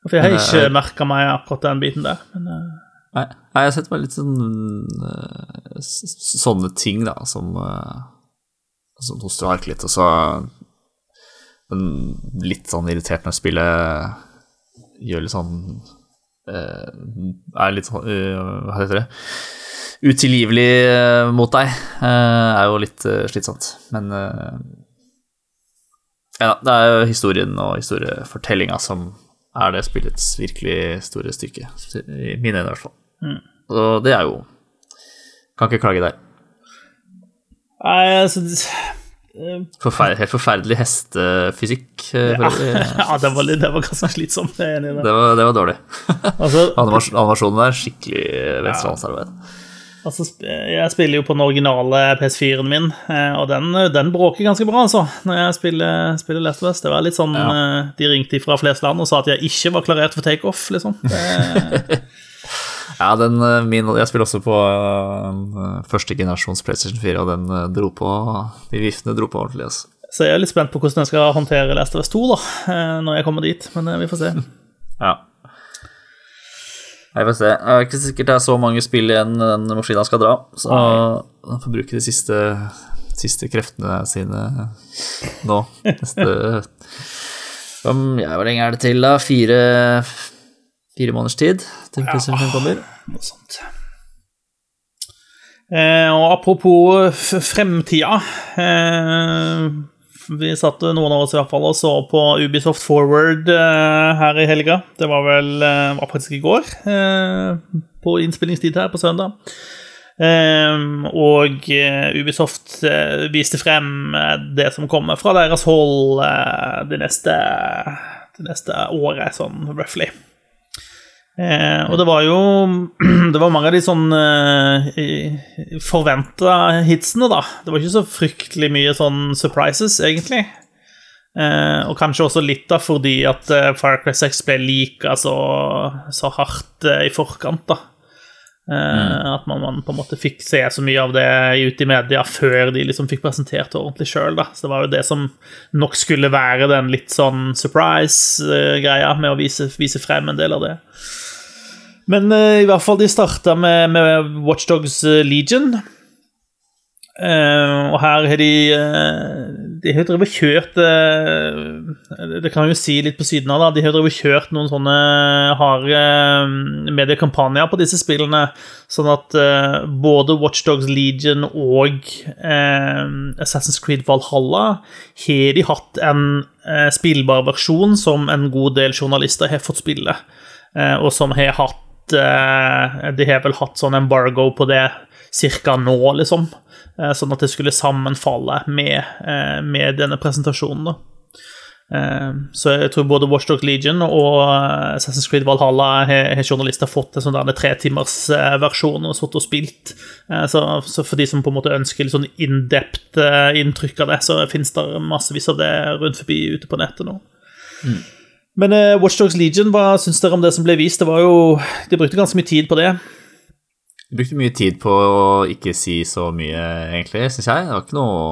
For jeg har ikke merka meg akkurat den biten der. Men eh, Nei, jeg har sett bare litt sånn eh, Sånne ting, da, som Som hoster og harker litt, og så litt sånn irritert når spillet gjør litt sånn eh, Er litt sånn eh, Hva heter det? Utilgivelig eh, mot deg. eh, er jo litt eh, slitsomt, men eh, Ja, det er jo historien og historiefortellinga som er det spillets virkelig store styrke. I mine øyne, i hvert fall. Og det er jo Kan ikke klage der. Nei, altså det- Forfer helt forferdelig hestefysikk. Ja. Ja, det var, det var ganske slitsomt. I det. Det var, det var dårlig. Altså, animasjonen der, skikkelig venstrehåndsarbeid. altså, jeg spiller jo på den originale PS4-en min, eh, og den, den bråker ganske bra, altså, når jeg spiller, spiller Left West. Det var litt sånn ja. De ringte fra flest land og sa at jeg ikke var klarert for takeoff, liksom. Det, Ja, den, eh, min, jeg spiller også på uh, første generasjons PlayStation 4, og den uh, dro på De viftene dro på ordentlig. Altså. så jeg er litt spent på hvordan jeg skal håndtere Last of Us 2 da, når jeg kommer dit, men vi får se. Ja. Jeg får se. Det er ikke sikkert det er så mange spill igjen den maskina skal dra, så han får bruke de siste, siste kreftene sine nå. Neste Hvor lenge er det til, da? Fire, fire måneders tid til PlayStation 5 kommer? Noe sånt. Eh, og apropos fremtida eh, Vi satt noen av oss i hvert fall og så på Ubisoft Forward eh, her i helga. Det var vel eh, var faktisk i går, eh, på innspillingstid her på søndag. Eh, og Ubisoft eh, viste frem det som kommer fra deres hold eh, det, neste, det neste året, sånn roughly. Eh, og det var jo Det var mange av de sånn eh, forventa hitsene, da. Det var ikke så fryktelig mye sånn surprises, egentlig. Eh, og kanskje også litt da fordi at eh, Fire Cry 6 ble lika så, så hardt eh, i forkant, da. Eh, At man, man på en måte fikk se så mye av det ute i media før de liksom fikk presentert det ordentlig sjøl. Så det var jo det som nok skulle være den litt sånn surprise-greia med å vise, vise frem en del av det. Men uh, i hvert fall de starta med, med Watchdogs Legion. Uh, og her har de uh, De har drevet og kjørt eh, Det kan jeg jo si litt på siden av, da. De har drevet og kjørt noen sånne harde uh, mediekampanjer på disse spillene, sånn at eh, både Watchdogs Legion og eh, Assassin's Creed Valhalla har de hatt en spillbar versjon som en god del journalister har fått spille, og som har hatt De har vel hatt sånn embargo på det cirka nå, liksom. Eh, Sånn at det skulle sammenfalle med, eh, med denne presentasjonen. Eh, så jeg tror både Watchdog Legion og Assassin's Creed Valhalla har, journalister fått en sånn tretimersversjon og sittet og spilt. Så, så for de som på en måte ønsker litt sånn in-depth eh, inntrykk av det, så finnes det massevis av det rundt forbi ute på nettet nå. Men eh, Watchdogs Legion, hva syns dere om det som ble vist? Det var jo, De brukte ganske mye tid på det. Jeg brukte mye tid på å ikke si så mye, egentlig, syns jeg. Det var ikke noe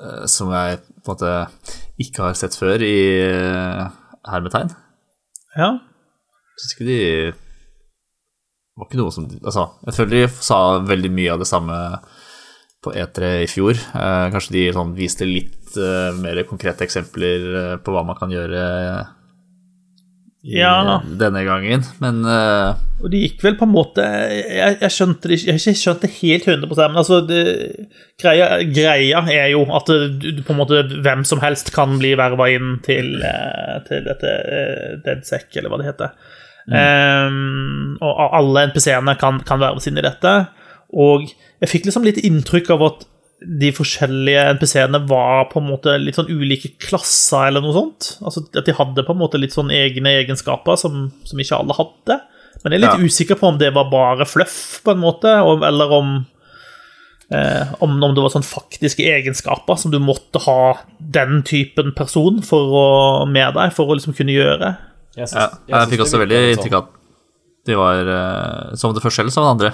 eh, som jeg på en måte ikke har sett før i eh, hermetegn. Ja. Syns ikke de Det var ikke noe som Altså, jeg føler de sa veldig mye av det samme på E3 i fjor. Eh, kanskje de sånn viste litt eh, mer konkrete eksempler på hva man kan gjøre i, Ja. denne gangen, men uh, Og det gikk vel på en måte Jeg, jeg skjønte det Jeg ikke skjønt det helt 100% men altså det, greia, greia er jo at du, du på en måte hvem som helst kan bli verva inn til, eh, til dette eh, DeadSec, eller hva det heter. Ehm, og alle NPC-ene kan, kan verves inn i dette. Og jeg fikk liksom litt inntrykk av at de forskjellige NPC-ene var på en måte litt sånn ulike klasser, eller noe sånt. Altså At de hadde på en måte litt sånn egne egenskaper som, som ikke alle hadde. Men jeg er litt Ja. usikker på om det var bare fluff, på en måte, eller om, eh, om om det var sånn faktiske egenskaper som du måtte ha den typen person for å, med deg for å liksom kunne gjøre. Jeg, synes, ja, jeg, jeg fikk det også veldig inntrykk av at de var eh, som det første eller som det andre.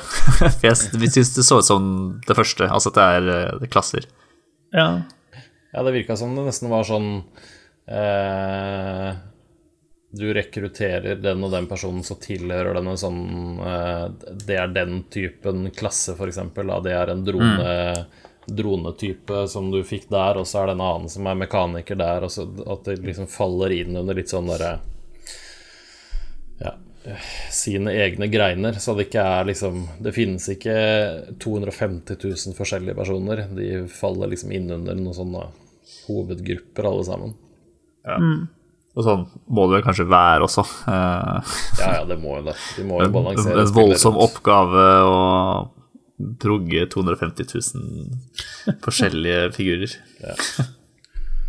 Vi syns det så ut som det første, altså at det er eh, er klasser. Ja. Ja, det virka som det nesten var sånn eh, Du rekrutterer den og den personen, så tilhører den en sånn eh, Det er den typen klasse, for eksempel. Da. Det er en drone, dronetype som du fikk der, og så er det en annen som er mekaniker der, og så at det liksom faller inn under litt sånn derre Ja sine egne greiner, så det ikke er liksom Det finnes ikke 250 000 forskjellige personer. De faller liksom inn under noen sånne hovedgrupper, alle sammen. Og sånn må det kanskje være også. Eh, Ja, ja, det må jo det. De må jo balansere en voldsom oppgave å trugge 250 000 forskjellige figurer.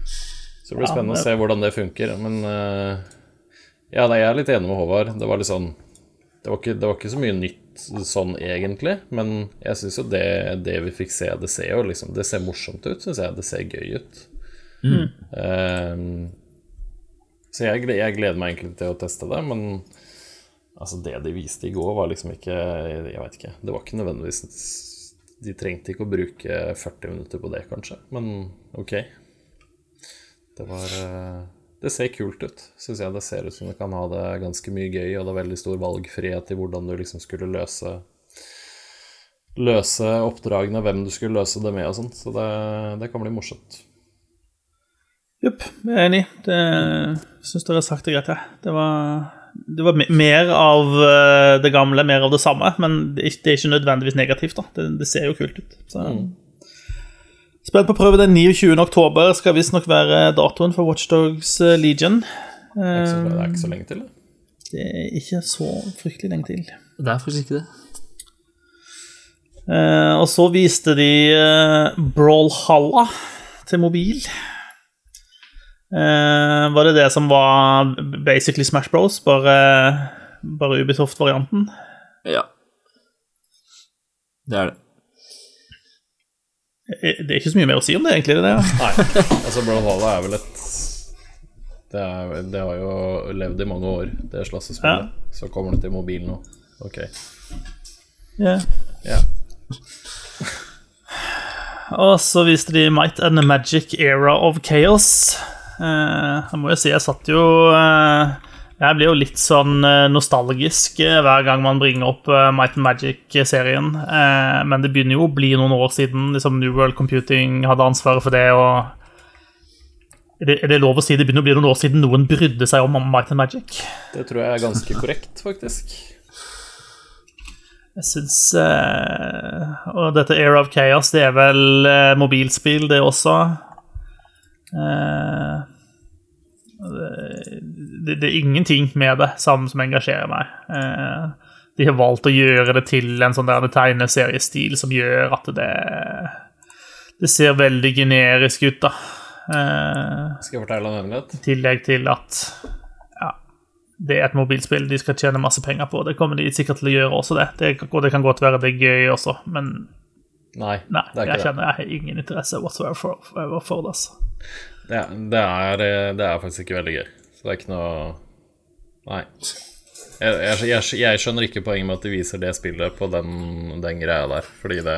Så det blir spennende å se hvordan det funker. Men eh, ja, nei, jeg er litt enig med Håvard. Det var litt sånn Det var ikke, det var ikke så mye nytt sånn egentlig, men jeg syns jo det, det vi fikk se, det ser jo liksom Det ser morsomt ut, syns jeg. Det ser gøy ut. Eh, så jeg, jeg gleder meg egentlig til å teste det, men altså det de viste i går, var liksom ikke Jeg vet ikke. Det var ikke nødvendigvis De trengte ikke å bruke 40 minutter på det, kanskje, men ok. Det var eh, Det ser kult ut, syns jeg. Det ser ut som du kan ha det ganske mye gøy, og det er veldig stor valgfrihet i hvordan du liksom skulle løse Løse oppdragene, hvem du skulle løse det med og sånn. Så det, det kan bli morsomt. Jupp, jeg er enig. Det syns dere har sagt det greit, jeg. Det var, det var mer av eh, det gamle, mer av det samme, men det er ikke, nødvendigvis negativt. da. Det, det ser jo kult ut. Så. Spent på å prøve den 29. oktober skal visstnok være datoen for Watchdogs eh, Legion. Det er så, det er ikke så lenge til, det. Det er ikke så fryktelig lenge til. Det er faktisk ikke det. Eh, og så viste de uh, Brawlhalla til mobil. Eh, var det det som var basically Smash Bros, bare, bare Ubisoft-varianten? Ja. Det er det. Eh, Det er ikke så mye mer å si om det, egentlig. det ja. Nei, altså Brawlhalla er vel et det, er, det har jo levd i mange år, det slåssespillet. Så kommer det til mobil nå. Ok. Ja. Ja. Og så viste de Might and the Magic Era of Chaos. Eh, jeg må jo si, jeg satt jo eh, Jeg blir jo litt sånn eh, nostalgisk eh, hver gang man bringer opp eh, Might and Magic-serien. Men det begynner jo å bli noen år siden liksom New World Computing hadde ansvaret for det. og er det, lov å si det begynner å bli noen år siden noen brydde seg om Might and Magic? Det tror jeg er ganske korrekt, faktisk. Jeg syns Og dette Era of Chaos, det er vel mobilspill, det også. Eh, det, det er ingenting med det som, som engasjerer meg. Eh, de har valgt å gjøre det til en sånn der tegneseriestil som gjør at det Det ser veldig generisk ut, da. Eh, Skal jeg fortelle en hemmelighet? I tillegg til at ja, det er et mobilspill de skal tjene masse penger på. Det kommer de sikkert til å gjøre også, det. det og det kan godt være det er gøy også, men Nei, nei, det er jeg ikke det. kjenner jeg har ingen interesse whatsoever for, for det. altså. Er, det, er, eh, det er faktisk ikke veldig gøy. Så det er ikke noe Nei. Jeg, jeg, jeg, skjønner ikke poenget med at de viser det spillet på den, den greia der, fordi det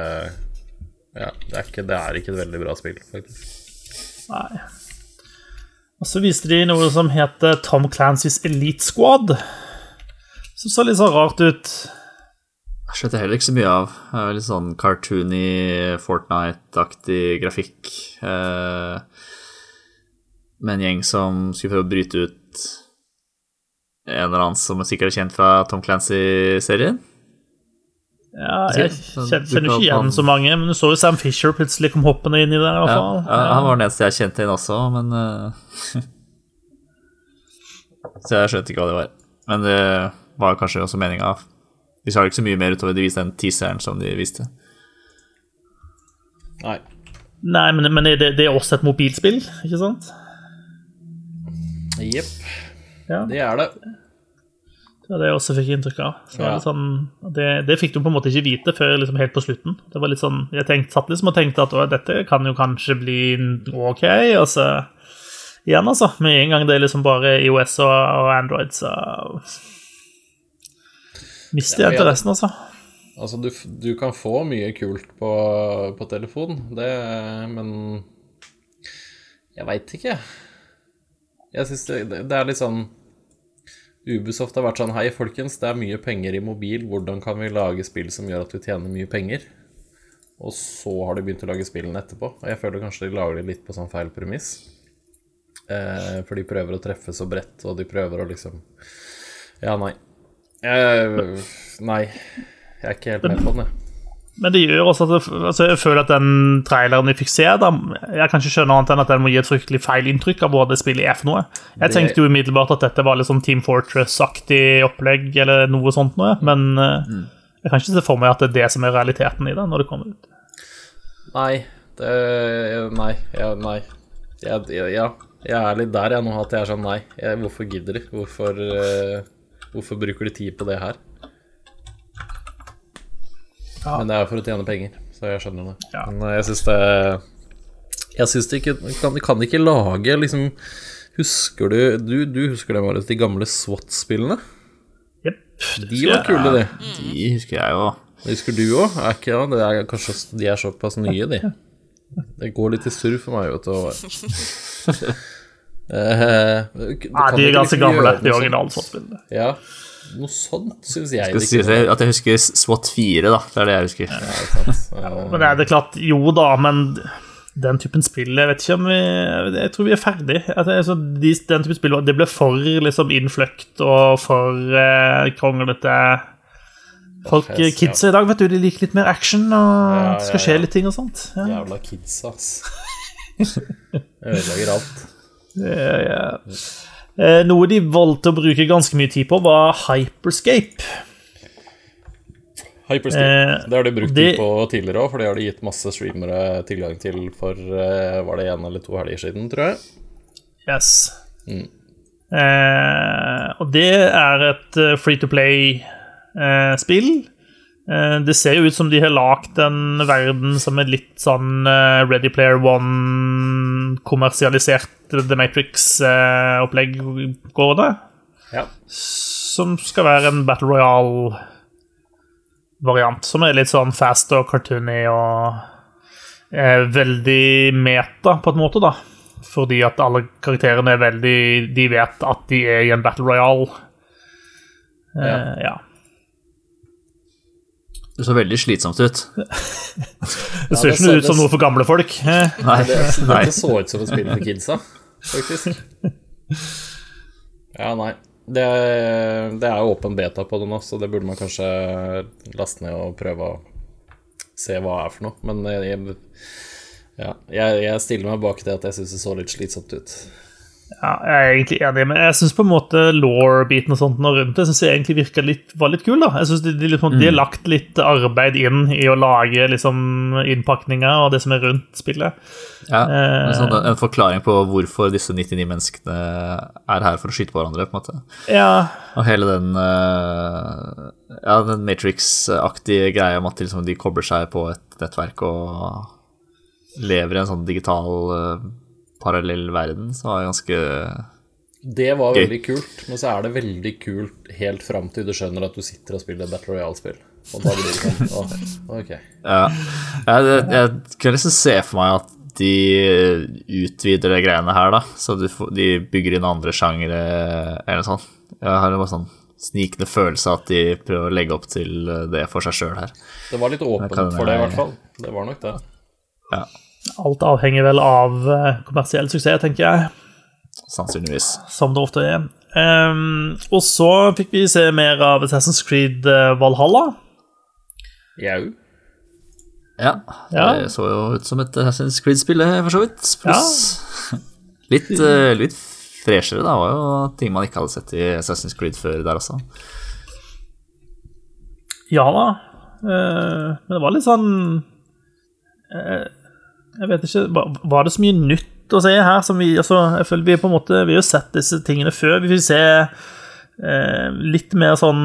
Ja, det er, ikke, det er ikke et veldig bra spill, faktisk. Nei. Og så viste de noe som heter Tom Clancys Elite Squad. Som så litt så rart ut. Jeg skjønte heller ikke så mye av. Det Litt sånn cartoony, Fortnite-aktig grafikk. Eh, med en gjeng som skulle prøve å bryte ut en eller annen som er sikkert er kjent fra Tom Clancy-serien. Ja, jeg kjenner, kjenner ikke igjen så mange, men du så jo Sam Fisher plutselig kom hoppende inn i der. i hvert Ja, fall. ja, han var den eneste jeg kjente inn også, men eh, Så jeg skjønte ikke hva det var. Men det var kanskje også meninga. De sa ikke så mye mer utover de viste den teaseren som de viste. Nei. Nei, men, men det, det er også et mobilspill, ikke sant? Jepp. Ja. Det er det. Det var det jeg også fikk inntrykk av. Så det, Ja. sånn, det, det fikk du på en måte ikke vite før liksom helt på slutten. Det var litt sånn, Jeg tenkte, satt liksom og tenkte at dette kan jo kanskje bli ok, og så igjen, altså. Med en gang det er liksom bare IOS og, og Android, så mister jeg ja, interessen, altså. Altså, du, du kan få mye kult på, på telefon, det Men jeg veit ikke. Jeg syns det, det er litt sånn Ubisoft har vært sånn Hei, folkens, det er mye penger i mobil. Hvordan kan vi lage spill som gjør at vi tjener mye penger? Og så har de begynt å lage spillene etterpå. Og jeg føler kanskje de lager det litt på sånn feil premiss. Eh, for de prøver å treffe så bredt, og de prøver å liksom Ja, nei. Eh, nei. Jeg er ikke helt med på den, jeg. Men det gjør også at det, altså jeg føler at den traileren vi fikk se, da, jeg kan ikke skjønne annet enn at den må gi et fryktelig feil inntrykk av hva det spillet er for noe. Jeg Det- tenkte jo umiddelbart at dette var litt sånn Team Fortress-aktig opplegg, eller noe sånt noe, men mm. jeg kan ikke se for meg at det er det som er realiteten i det når det kommer ut. Nei. Det Nei. Ja, nei. Jeg, jeg, ja, jeg er litt der jeg nå, at jeg er sånn nei. Jeg, hvorfor gidder de? Hvorfor, uh, hvorfor bruker de tid på det her? Ja. Men det er for å tjene penger, så jeg skjønner det. Ja. Men eh, jeg syns det Jeg syns det ikke kan, kan ikke lage liksom Husker du Du, du husker det, Marius, de gamle SWAT-spillene? Jepp. De var kule, de. De husker jeg jo. Husker du òg? Er ikke ja, det er kanskje De er såpass nye, de. Det går litt i surr for meg, vet du. Nei, de er ganske gamle, de originale sånne Ja, noe sånt syns jeg Skal si at jeg husker SWAT 4, da. Det er det jeg husker. Ja, det er Eh, Men det er det klart, jo da, men den typen spill Jeg vet ikke om vi Jeg tror vi er ferdig. At det er så, de, den typen spill Det ble for liksom innfløkt og for eh, kronglete. Folk, Fest, Kidsa ja. i dag vet du, de liker litt mer action, og Ja, det skal skje ja. litt ting og sånt. Ja. Jævla kids, ass. Ødelegger alt. Ja, ja. Eh, Noe de valgte å bruke ganske mye tid på, var Hyperscape. Hyperscape. Eh, det har de brukt det- tid på tidligere òg, for det har de gitt masse streamere tilgang til for eh, Var det en eller to helger siden, tror jeg. Yes. Mm. Eh, og det er et free to play-spill. Eh, det ser jo ut som de har lagd en verden som er litt sånn eh, Ready Player One, kommersialisert The Matrix-opplegg går det. Ja. Som skal være en Battle Royale-variant. Som er litt sånn fast og cartoony og eh, veldig meta, på en måte, da. Fordi at alle karakterene er veldig De vet at de er i en Battle Royale. Eh, Ja. ja. Det så veldig slitsomt ut. Det Ja, ser det ikke så- ut som noe for gamle folk. Eh, Nei. Det, det så ut som et spill for kidsa, faktisk. Ja, nei. Det, det er jo åpen beta på det nå, så det burde man kanskje laste ned og prøve å se hva det er for noe. Men jeg, ja, jeg, jeg stiller meg bak det at jeg syns det så litt slitsomt ut. Ja, jeg er egentlig enig, men jeg syns law-biten og sånt og rundt det synes jeg egentlig virka litt, var litt kul. da. Jeg synes de, de, liksom, de har lagt litt arbeid inn i å lage liksom innpakninger og det som er rundt spillet. Ja, Eh. en, sånn, en forklaring på hvorfor disse 99 menneskene er her for å skyte på hverandre, på en måte. Ja, Og hele den eh, Ja, den Matrix-aktige greia om at liksom, de kobler seg på et nettverk og lever i en sånn digital eh, parallell verden, så var det ganske Det var Gøy. veldig kult, men så er det veldig kult helt fram til du skjønner at du sitter og spiller Battle Royale-spill. Og da blir det sånn Å, ok. Ja. Jeg, jeg, kunne liksom se for meg at de utvider de greiene her, da. Så de bygger inn andre sjangere eller noe sånt. Jeg har bare sånn snikende følelse at de prøver å legge opp til det for seg sjøl her. Det var litt åpent for det, i hvert fall. Det var nok det. Ja, alt avhenger vel av eh, kommersiell suksess, tenker jeg. sannsynligvis. Som det ofte er. Um, og så fikk vi se mer av Assassin's Creed eh, Valhalla. Jau. Ja, Ja. det så jo ut som et Assassin's Creed-spill, for så vidt. Pluss litt, eh, litt freshere, da. var jo ting man ikke hadde sett i Assassin's Creed før der også. Ja da. Uh, men det var litt sånn eh, Jeg vet ikke Var var det så mye nytt å se her som vi altså, Jeg føler vi på en måte Vi har jo sett disse tingene før. Vi vil se eh, litt mer sånn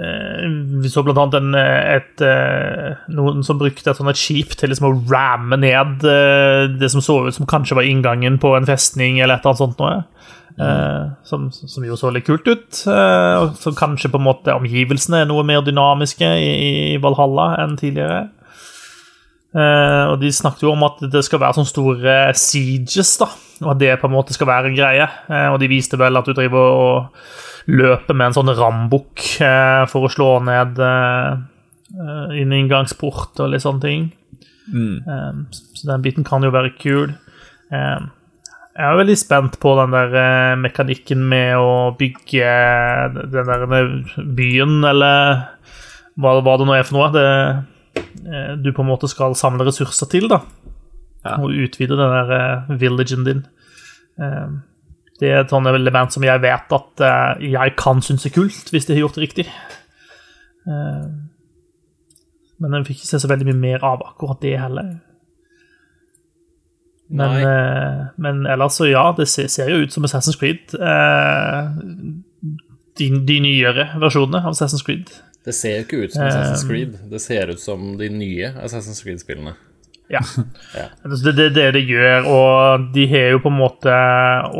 eh, Vi så blant annet en, et, eh, noen som brukte et, et skip til liksom å ramme ned eh, det som så ut som kanskje var inngangen på en festning, eller et eller annet sånt noe. Eh, som, som jo så litt kult ut. og så kanskje på en måte omgivelsene er noe mer dynamiske i, i Valhalla enn tidligere. Eh, og de snakket jo om at det skal være sånne store sieges, da. Og at det på en måte skal være en greie. Uh, og de viste vel at du driver og løper med en sånn rambukk uh, for å slå ned en inngangsport og litt sånne ting. Eh, så den biten kan jo være kul. Jeg er veldig spent på den der mekanikken med å bygge den der byen, eller hva, hva det nå er for noe. Det, du på en måte skal samle ressurser til, da. Ja. Og utvide den der eh, villagen din. Eh, det er et sånt element som jeg vet at eh, jeg kan synes er kult, hvis de har gjort det riktig. Eh, men jeg fikk ikke se så veldig mye mer av akkurat det heller. Men, eh, men ellers så ja, det ser, ser jo ut som Assassin's Creed. Eh, de, de nyere versjonene av Assassin's Creed. Det ser jo ikke ut som Assassin's Um, Creed. Det ser ut som de nye Assassin's Creed-spillene. Ja. Ja. Altså, Det er det, det gjør, og de har jo på en måte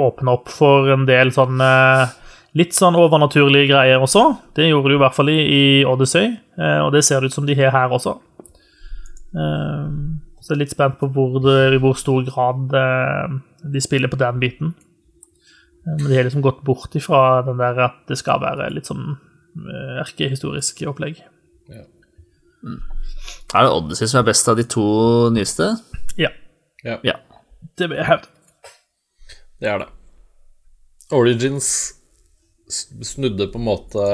åpna opp for en del sånn eh, Litt sånn overnaturlige greier også. Det gjorde de i hvert fall i, i Odyssey, eh, og det ser det ut som de har her også. Eh, Så jeg er litt spent på hvor, det, i hvor stor grad eh, de spiller på den biten. Men de har liksom gått bort ifra den der at det skal være litt sånn erkehistorisk opplegg. Er det Odyssey som er best av de to nyeste? Ja, Ja, Ja. det vil jeg hevde. det er det. Origins snudde på en måte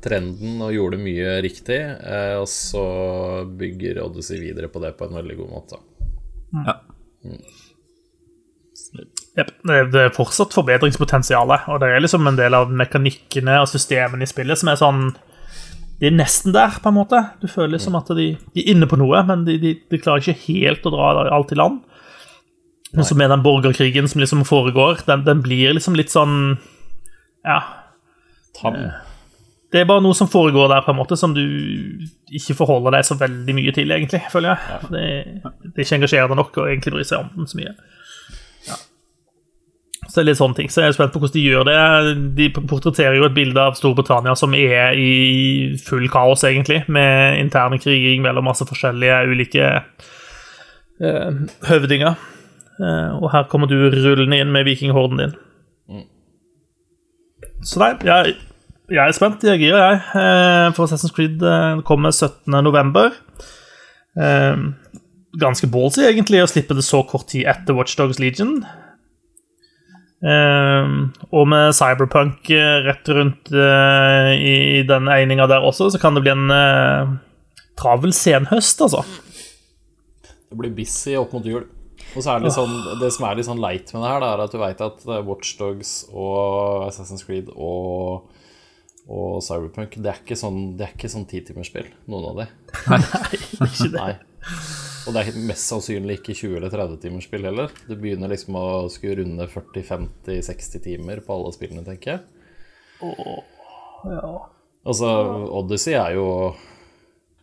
trenden og gjorde mye riktig, eh, og så bygger Odyssey videre på det på en veldig god måte. ja. Jep, Det det er fortsatt forbedringspotensialet, og det er liksom en del av mekanikkene og systemene i spillet som er sånn De er nesten der, på en måte. Du føler som at de, de er inne på noe, men de, de, de klarer ikke helt å dra alt i land. Men så med den borgerkrigen som liksom foregår, den, den blir liksom litt sånn Ja. Tam. Det er bare noe som foregår der, på en måte, som du ikke forholder deg så veldig mye til, egentlig, føler jeg. Det, det er ikke engasjerende nok å egentlig bry seg om den så mye. Så litt sånne ting. Så jeg er spent på hvordan de gjør det. De portretterer jo et bilde av Storbritannia som er i full kaos, egentlig, med interne kriging mellom masse forskjellige ulike eh, høvdinger. Eh, og her kommer du rullende inn med vikinghorden din. Så nei, jeg, jeg er spent. Jeg er gira, jeg. Eh, For Assassin's Creed kommer 17.11. Eh, ganske ballsy, egentlig, å slippe det så kort tid etter Watchdogs Legion. Eh, og med Cyberpunk eh, rett rundt uh, i den egninga der også, så kan det bli en uh, travel senhøst, altså. Det blir busy opp mot jul. Og så er det litt sånn Det som er litt sånn leit med det her, da, er at du veit at Watchdogs og Assassin's Creed og, og Cyberpunk Det er ikke sånn Det er ikke sånn titimersspill, noen av de. Ikke det. Nei. Og det er mest sannsynlig ikke 20- eller 30-timersspill heller. Du begynner liksom å skulle runde 40-50-60 timer på alle spillene, tenker jeg. Ja. Altså, Odyssey er jo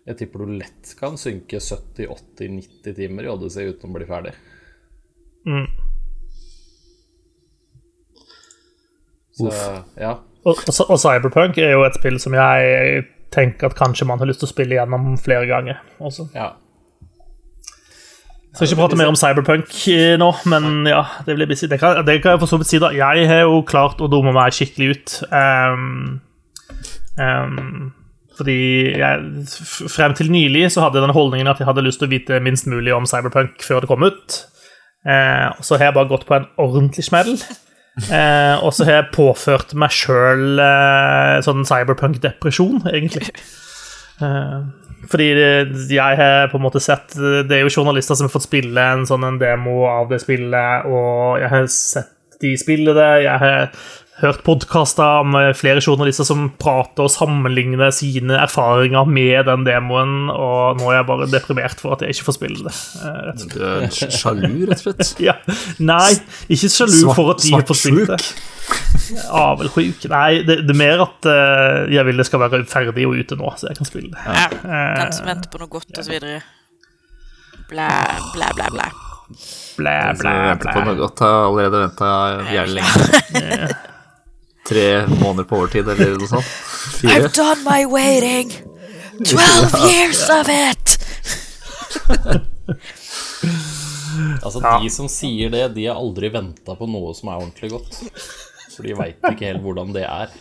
Jeg tipper du lett kan synke 70-80-90 timer i Odyssey uten å bli ferdig. Mm. Så ja. Og, og, og Cyberpunk er jo et spill som jeg tenker at kanskje man har lyst til å spille gjennom flere ganger. Også. ja. Skal ikke prate mer om Cyberpunk eh, nå, men ja, det blir busy. Det kan, det kan jeg for så vidt si, da. Jeg har jo klart å dumme meg skikkelig ut. Um, um, fordi jeg, frem til nylig så hadde jeg den holdningen at jeg hadde lyst til å vite minst mulig om Cyberpunk før det kom ut. Uh, og så har jeg bare gått på en ordentlig smell. Eh, og så har jeg påført meg sjøl eh, sånn cyberpunk-depresjon, egentlig. Eh, fordi jeg har på en måte sett Det er jo journalister som har fått spille en sånn en demo av det spillet, og jeg har sett de spille det. Jeg har hørt podkaster med flere journalister som prater og sammenligner sine erfaringer med den demoen, og nå er jeg bare deprimert for at jeg ikke får spille det. eh, rett og slett. Du er sjalu, rett og slett. Ja. Nei, ikke sjalu Svart- for at de får spille spilt det. Avelsjuk. Nei, det, det er mer at uh, jeg vil det skal være ferdig og ute nå, så jeg kan spille det. Ja. Uh, Den som venter på noe godt, og så videre. Blæ, blæ, blæ, blæ. Blæ, blæ, blæ, jeg allerede venta jævlig lenge. Tre måneder på overtid, eller noe sånt. Fire. I've done my waiting! Twelve years of it! Altså, Ja. de som sier det, de har aldri venta på noe som er ordentlig godt. For de veit ikke helt hvordan det er.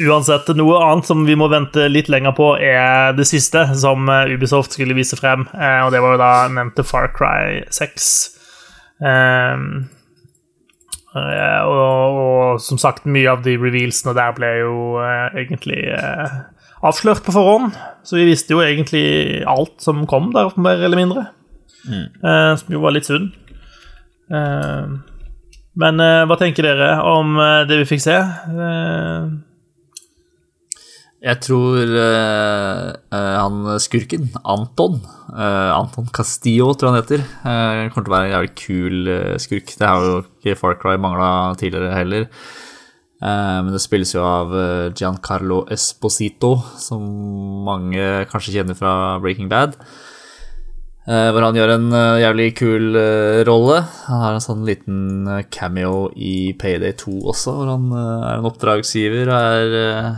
Uansett, noe annet som vi må vente litt lenger på, er det siste som eh, Ubisoft skulle vise frem, eh, og det var jo da nevnte Far Cry 6. Ehm, eh, og, og som sagt, mye av de revealsene der ble jo uh, egentlig uh, avslørt på forhånd, så vi visste jo egentlig alt som kom der, mer eller mindre. Eh, som jo var litt synd. Men hva tenker dere om det vi fikk se? Eh, Jeg tror eh, han skurken, Anton uh, Anton Castillo, tror han heter. uh, kommer til å være en jævlig kul skurk. Det har jo ikke Far Cry mangla tidligere heller. Men det spilles jo av Giancarlo Esposito, som mange kanskje kjenner fra Breaking Bad. Hvor han gjør en jævlig kul rolle. Han har en sånn liten cameo i Payday 2 også, hvor han er en oppdragsgiver og er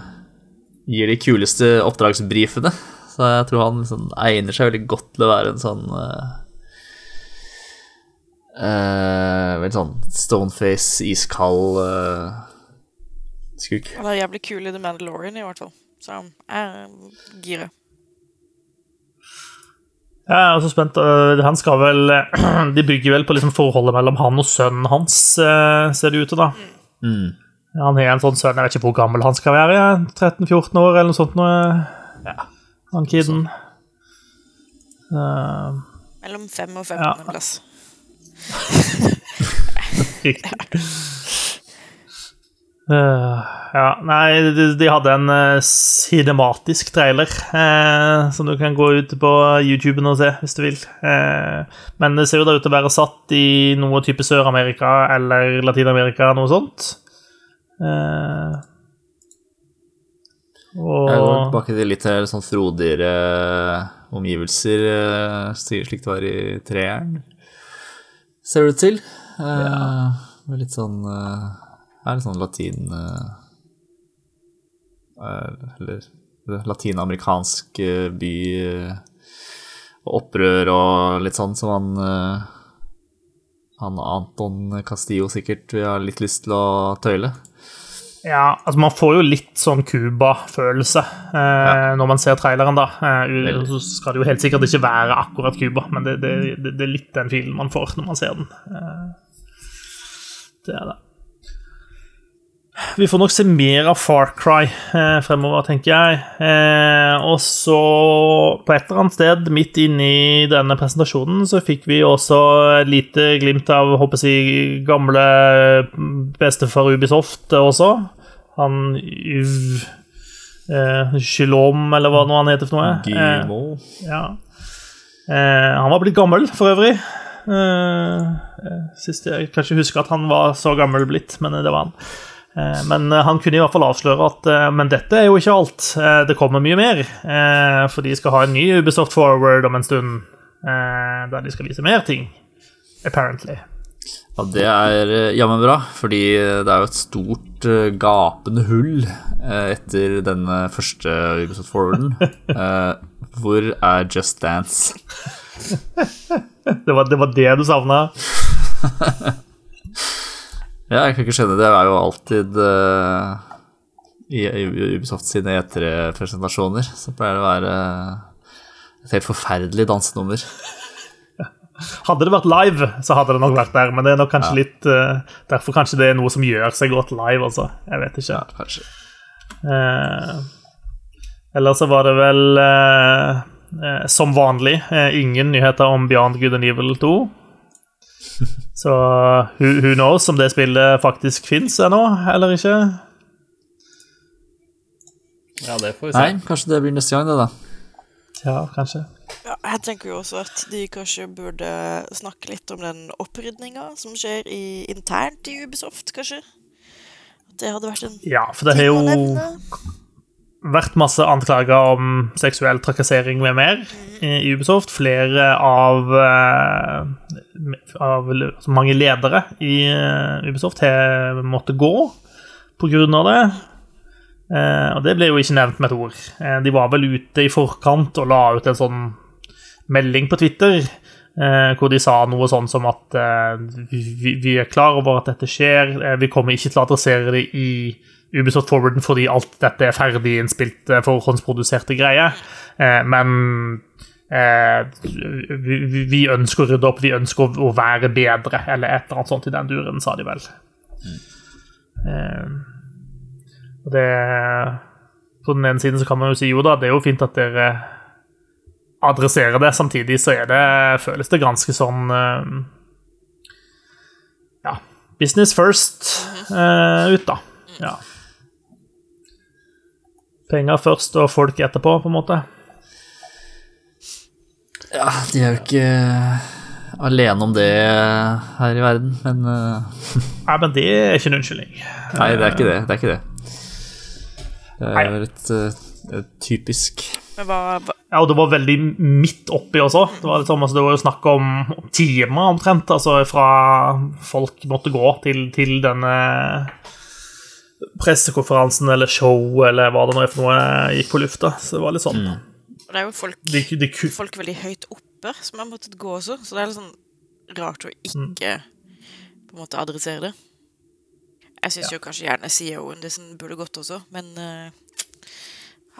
gir de kuleste oppdragsbrifene. Så jeg tror han liksom egner seg veldig godt til å være en sånn uh, Veldig sånn stoneface, iskald uh, skurk. Han er jævlig kul i The Mandalorian, i hvert fall. Så han er gira. Jeg er også spent. Han skal vel De bygger vel på liksom forholdet mellom han og sønnen hans, ser det ut til, da. Mm. Han har en sånn sønn, jeg vet ikke hvor gammel han skal være, 13-14 år eller noe sånt. Noe. Ja, han kiden. Uh, Mellom 5 og 15 Ja. en plass. riktig. Eh, ja, nei, de, de hadde en uh, cinematisk trailer uh, som du kan gå ut på YouTuben og se hvis du vil. Eh, men det ser jo da ut til å være satt i noe type Sør-Amerika eller Latin-Amerika, noe sånt. Eh, og Jeg går tilbake til litt her, sånn frodigere omgivelser, eh, slik det var i treeren. Ser det ut til. Ja med litt sånn uh, Er litt sånn latin Eller latinamerikansk by og opprør og litt sånn som han han Anton Castillo sikkert vil ha litt lyst til å tøyle. Ja, altså Man får jo litt sånn Cuba-følelse eh, når man ser traileren. da. Eh, så skal det jo helt sikkert ikke være akkurat Cuba, men det, det, det, det er litt den filen man får når man ser den. Eh, det er det. Vi får nok se mer av Far Cry eh, fremover, tenker jeg. Eh, og så, på et eller annet sted midt inni denne presentasjonen, så fikk vi også et lite glimt av håper jeg, gamle bestefar Ubisoft også. Han Yv eh, Shilom, eller hva nå han heter for noe. Eh, ja. Eh, han var blitt gammel, for øvrig. Eh, sist jeg kanskje husker at han var så gammel blitt, men det var han. Eh, men eh, han kunne i hvert fall avsløre at eh, Men dette er jo ikke alt. Det kommer mye mer. For de skal ha en ny Ubisoft Forward om en stund, der de skal vise mer ting. Apparently. Ja, det er jammen bra, fordi det er jo et stort gapende hull etter denne første Ubisoft Forwarden. Hvor er Just Dance? Det var det, var det du savna? Ja, jeg kan ikke skjønne det. Det er jo alltid uh, i, i Ubisoft sine E3-presentasjoner så pleier det å være et helt forferdelig dansenummer. Hadde det vært live, så hadde det nok vært der, men det er nok kanskje litt uh, Derfor kanskje det er noe som gjør seg godt live, altså. Jeg vet ikke. Ja, kanskje. Uh, eller så var det vel uh, eh, som vanlig eh, ingen nyheter om Beyond Good and Evil 2. Så who, who knows om det spillet faktisk fins ennå, eller ikke? Ja, det får vi se. Nei, kanskje det blir neste gang, det, da. Ja, kanskje. Ja, jeg tenker jo også at de kanskje burde snakke litt om den opprydninga som skjer i, internt i Ubisoft, kanskje. Det hadde vært en Ja, for det er jo nevne. Vært masse anklager om seksuell trakassering med mer i Ubisoft. Flere av, eh, av mange ledere i eh, Ubisoft har måttet gå på grunn av det. Eh, og det ble jo ikke nevnt med et ord. De var vel ute i forkant og la ut en sånn melding på Twitter hvor de sa noe sånn som at vi, er klar over at dette skjer, vi kommer ikke til å adressere det i Ubisoft Forwarden fordi alt dette er ferdig innspilt, eh, forhåndsproduserte greier. Eh, men eh, vi, ønsker å rydde opp, vi ønsker å, være bedre, eller et eller annet sånt i den duren, sa de vel. Og det På den ene siden så kan man jo si jo da, det er jo fint at dere adresserer det. Samtidig så er det, føles det ganske sånn Ja, business first ut, da. Ja. Penger først og folk etterpå, på en måte. Ja, de er jo ikke alene om det her i verden, men eh, Nei, men det er ikke en unnskyldning. Nei, det er ikke det. Det er ikke det. Det er et, eh, et typisk hva, hva Ja, og det var veldig midt oppi også. Det var, liksom, altså, det var jo snakk om timer omtrent, altså fra folk måtte gå til, til denne pressekonferansen eller show eller hva det nå er for noe gikk på lufta. Så det var litt sånn Det er jo folk, de, de, ku- folk veldig høyt oppe som har måttet gå også, så det er litt sånn rart å ikke på en måte adressere det. Jeg syns jo kanskje gjerne CEO-en Dissen burde gått også, men uh,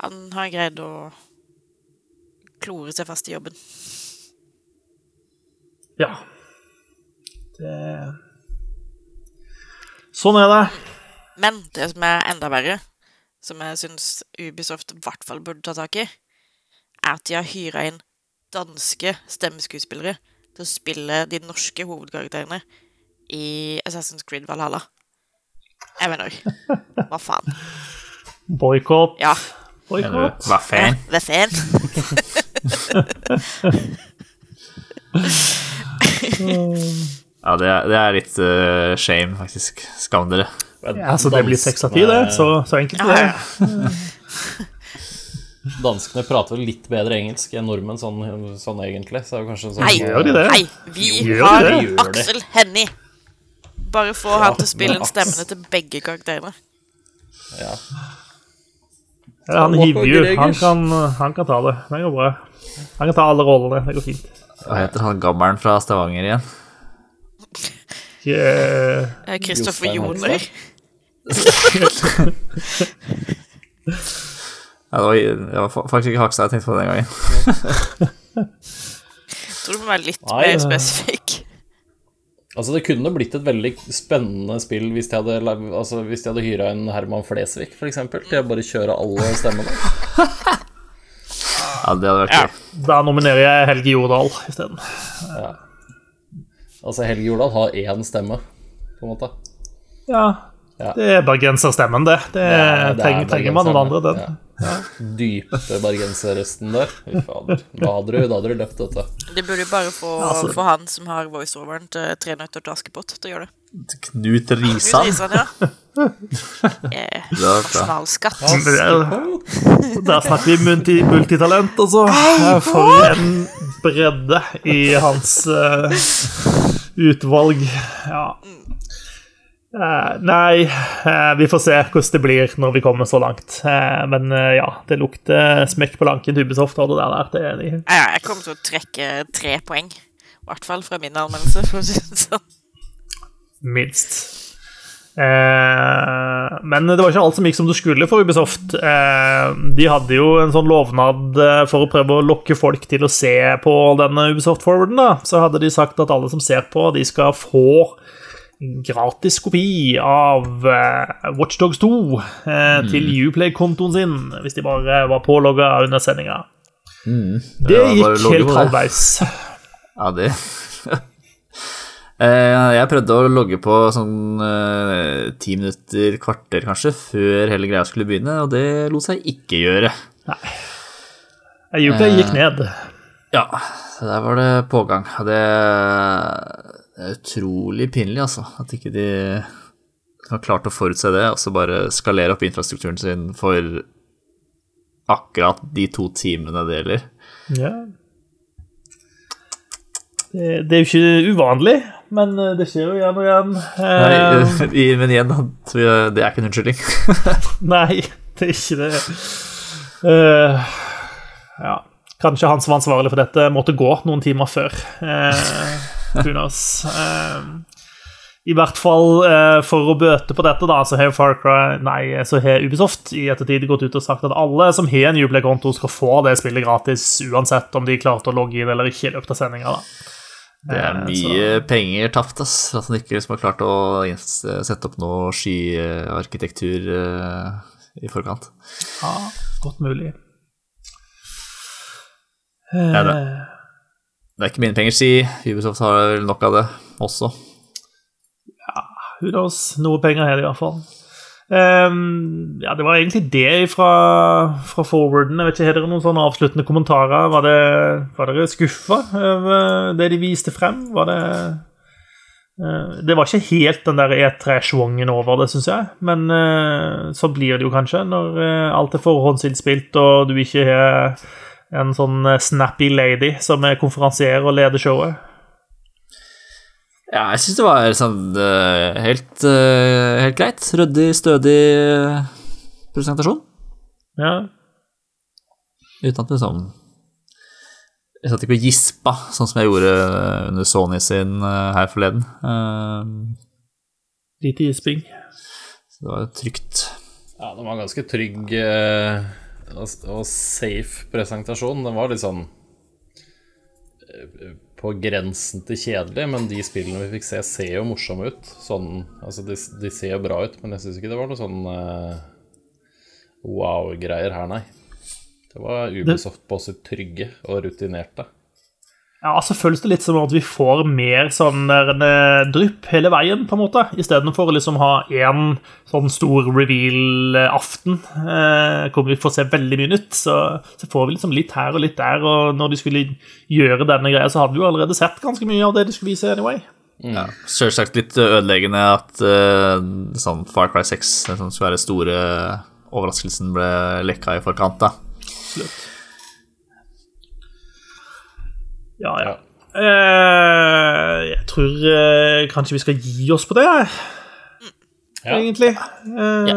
han har greid å klore seg fast i jobben. Ja. Det Sånn er det. Men det som er enda verre, som jeg syns Ubisoft i hvert fall burde ta tak i, er at de har hyra inn danske stemmeskuespillere til å spille de norske hovedkarakterene i Assassin's Creed Valhalla. Jeg mener, hva faen? Boikott. Ja, Boikott. Hva faen? hva faen? Ja, det er, det er litt uh, shame, faktisk. Skam dere. Ja, så det blir seks av ti, det. Så, så enkelt det er ja. det. Danskene prater litt bedre engelsk enn nordmenn sånn, sånn egentlig. Så er det kanskje sånn Hei, Gjør de det? hei, vi Gjør har det? Aksel Hennie. Bare få han til å spille inn stemmene til begge karakterene. Ja. Ja, han hiver jo. han kan, han kan ta det. Det går bra. Han kan ta alle rollene. Det går fint. Hva heter han gammelen fra Stavanger igjen? Yeah. Eh, Kristoffer Jostein Joner. Ja, det, var, det var faktisk ikke Hakstad jeg tenkte på den gangen. jeg Tror du må være litt Nei, mer eh. spesifikk. Altså, det kunne blitt et veldig spennende spill hvis de hadde, altså, hvis de hadde hyra en Herman Flesvig, f.eks., til å bare kjøre alle stemmene. Ja, det hadde vært Ja. Da nominerer jeg Helge Jordal isteden. Altså, Helge Jordal har én stemme, på en måte. Ja. Ja. Det er bergenserstemmen, det. Det, Det er- det er trenger, trenger man noen andre, den. Ja. Dype bergenserrøsten der. Fy fader. Da hadde du, da hadde du løpt, dette. Det De burde jo bare få, Altså- få han som har voiceoveren til Tre nøtter til Askepott, til å gjøre det. Knut Knut Risan. Ja. Eh. Nasjonalskatt. Er- Der snakker vi multi, multitalent, altså. For en bredde i hans uh, utvalg. Ja. Eh, nei, uh, vi får se hvordan det blir når vi kommer så langt. Uh, men ja, det lukter smekk på lanken til Ubisoft og det der. Det er de. Ja, jeg kommer til å trekke tre poeng. I hvert fall fra min anmeldelse, for å si det sånn. Minst. Men det var ikke alt som gikk som det skulle for Ubisoft. De hadde jo en sånn lovnad for å prøve å lokke folk til å se på denne Ubisoft Forwarden. da. Så hadde de sagt at alle som ser på, de skal få gratis kopi av eh, Watchdogs 2 mm. til Uplay-kontoen sin, hvis de bare var pålogga under sendinga. Det det gikk helt halvveis. Ja, det Eh, Jeg prøvde å logge på sånn eh, ti minutter, kvarter kanskje, før hele greia skulle begynne, og det lot seg ikke gjøre. Uplay gikk ned. Ja, der var det pågang. Det, det er utrolig pinlig, altså, at ikke de har klart å forutse det, og så bare skalere opp infrastrukturen sin for akkurat de to timene det gjelder. Ja. Det, det er jo ikke uvanlig, men eh, det skjer jo igjen og igjen. Nei, Eh, i- men igjen, at det er ikke en unnskyldning. nei, det er ikke det. Uh, ja. Kanskje han som var ansvarlig for dette, måtte gå noen timer før. Uh, knows? Eh, I hvert fall eh, for å bøte på dette, da, så har Far Cry Nei, så har Ubisoft i ettertid gått ut og sagt at alle som har en Uplay-konto, skal få det spillet gratis, uansett om de klarte å logge inn eller ikke i løpet av sendinga. Det er mye mye penger tapt, ass. At han ikke liksom har klart å sette opp noe skyarkitektur uh, i forkant. Ja, godt mulig. Ja, det. Det er ikke mine penger, si. Ubisoft har vel nok av det også. Who knows? Noe penger her, i hvert fall. Um, ja, det var egentlig det fra, fra forwarden. Jeg vet ikke, Har dere noen sånne avsluttende kommentarer? Var, det, var dere skuffa over det de viste frem? Var det uh, Det var ikke helt den der E3-schwungen over det, syns jeg. Men uh, så blir det jo kanskje når uh, alt er forhåndsinnspilt, og du ikke har en sånn eh, snappy lady som er konferansier og leder showet. Ja, jeg syns det var sånn eh, helt, eh, helt greit. Ryddig, stødig eh, presentasjon. Ja, Uten at det sånn Jeg satt ikke og gispa, sånn som jeg gjorde under Sony sin eh, her forleden. Eh, lite gisping. Så det var trygt. Ja, det var en ganske trygg eh, og, safe presentasjon. Den var litt sånn eh, på grensen til kjedelig, men de spillene vi fikk se, ser jo morsomme ut. Sånn, altså de, de ser jo bra ut, men jeg syns ikke det var noe sånn uh, wow-greier her, nei. Det var Ubisoft på sitt trygge og rutinerte. Ja, så føles det litt som at vi får mer sånn en eh, drypp hele veien, på en måte. Istedenfor å liksom ha én sånn stor reveal-aften eh, hvor vi får se veldig mye nytt, så, så får vi liksom litt her og litt der. Og når de skulle gjøre denne greia, så hadde vi jo allerede sett ganske mye av det de skulle vise anyway. Ja, Selvsagt litt ødeleggende at eh, sånn Far Cry 6, den som skulle være store overraskelsen, ble lekka i forkant. da. Absolutt. Ja, ja. Uh, jeg tror uh, kanskje vi skal gi oss på det, Ja. egentlig. Eh,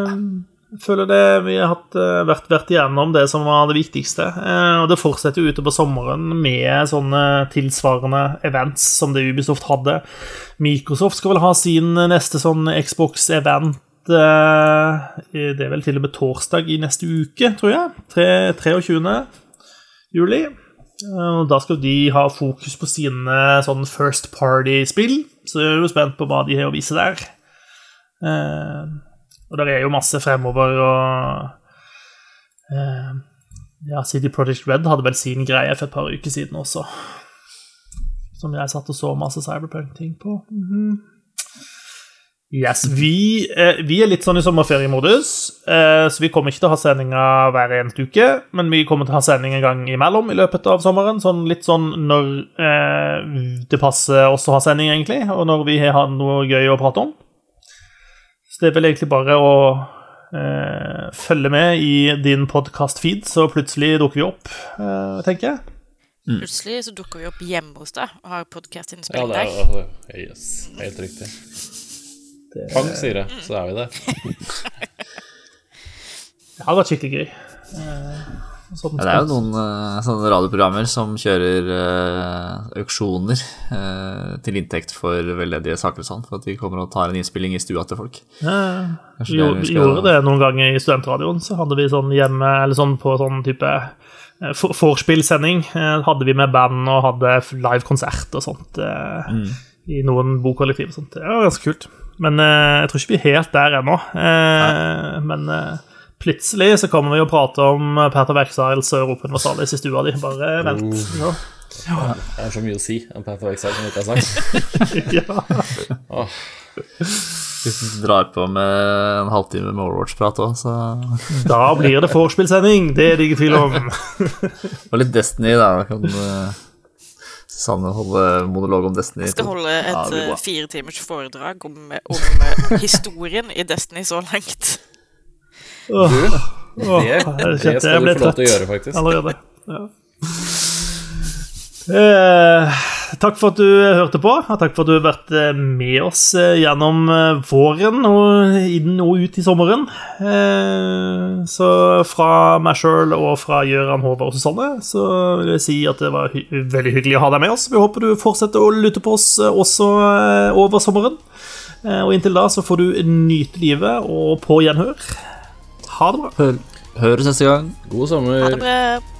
Jeg føler det vi har hatt, vært, vært igjennom det som var det viktigste. Eh, og det fortsetter jo utover sommeren med sånne tilsvarende events som det Ubisoft hadde. Microsoft skal vel ha sin neste sånn Xbox-event Det er vel til og med torsdag i neste uke, tror jeg. 3, 23. juli. Og Da skal de ha fokus på sine sånn first party-spill, så jeg er jo spent på hva de har å vise der. Eh, og der er jo masse fremover, og eh, Ja, City Project Red hadde vel sin greie for et par uker siden også. Som jeg satt og så masse Cyberpunk-ting på. Mhm. Yes, vi, eh, vi er litt sånn i sommerferiemodus, eh, så vi kommer ikke til å ha sendinger hver eneste uke, men vi kommer til å ha sending en gang imellom i løpet av sommeren, sånn litt sånn når eh, det passer oss å ha sending, egentlig, og når vi har noe gøy å prate om. Så det er vel egentlig bare å eh, følge med i din podkast-feed, så plutselig dukker vi opp, eh, tenker jeg. Plutselig så dukker vi opp hjemme hos deg og har Ja, podkast-innspilling det der. Ja, yes, helt riktig. Pang, sier det, så er vi der. Det har vært skikkelig gøy. Eh, sånn Ja, det er jo noen eh, sånne radioprogrammer som kjører uh, auksjoner uh, til inntekt for veldedige saker og sånn, for at de kommer og tar en innspilling i stua til folk. Ja, vi det gjorde, vi gjorde det noen ganger i studentradioen. Så hadde vi sånn hjemme, eller sånn på sånn type eh, vorspiel-sending. eh, Hadde vi med band og hadde live-konsert og sånt mm. i noen bokollektiv og sånt. Det var ganske kult. Men eh, jeg tror ikke vi er helt der ennå. Eh, men eh, plutselig så kommer vi å prate om Perter Verkseils og Europa Universalis i stua di. Bare vent. Ja. Det er så mye å si om Path of som ikke har sagt. ja. Hvis du drar på med en halvtime med Overwatch-prat òg, så Da blir det vorspiel-sending, det er det ingen tvil om. Og litt Destiny, da. Da kan uh, Sanne holde monolog om Destiny. Jeg skal holde et det blir eh, fire timers foredrag om, om eh, historien i Destiny så langt. Du, det, det jeg skal du få lov til å gjøre, faktisk. allerede. Ja. Eh, takk for at du hørte på, og takk for at du har vært eh, med oss eh, gjennom eh, våren og inn og ut i sommeren. Eh, så fra meg sjøl og fra Gøran Håvard og Susanne så vil jeg si at det var hy veldig hyggelig å ha deg med oss. Vi håper du fortsetter å lytte på oss eh, også eh, over sommeren. Eh, og inntil da så får du nyte livet og på gjenhør. Ha det bra. Høres neste gang. God sommer. Ha det bra.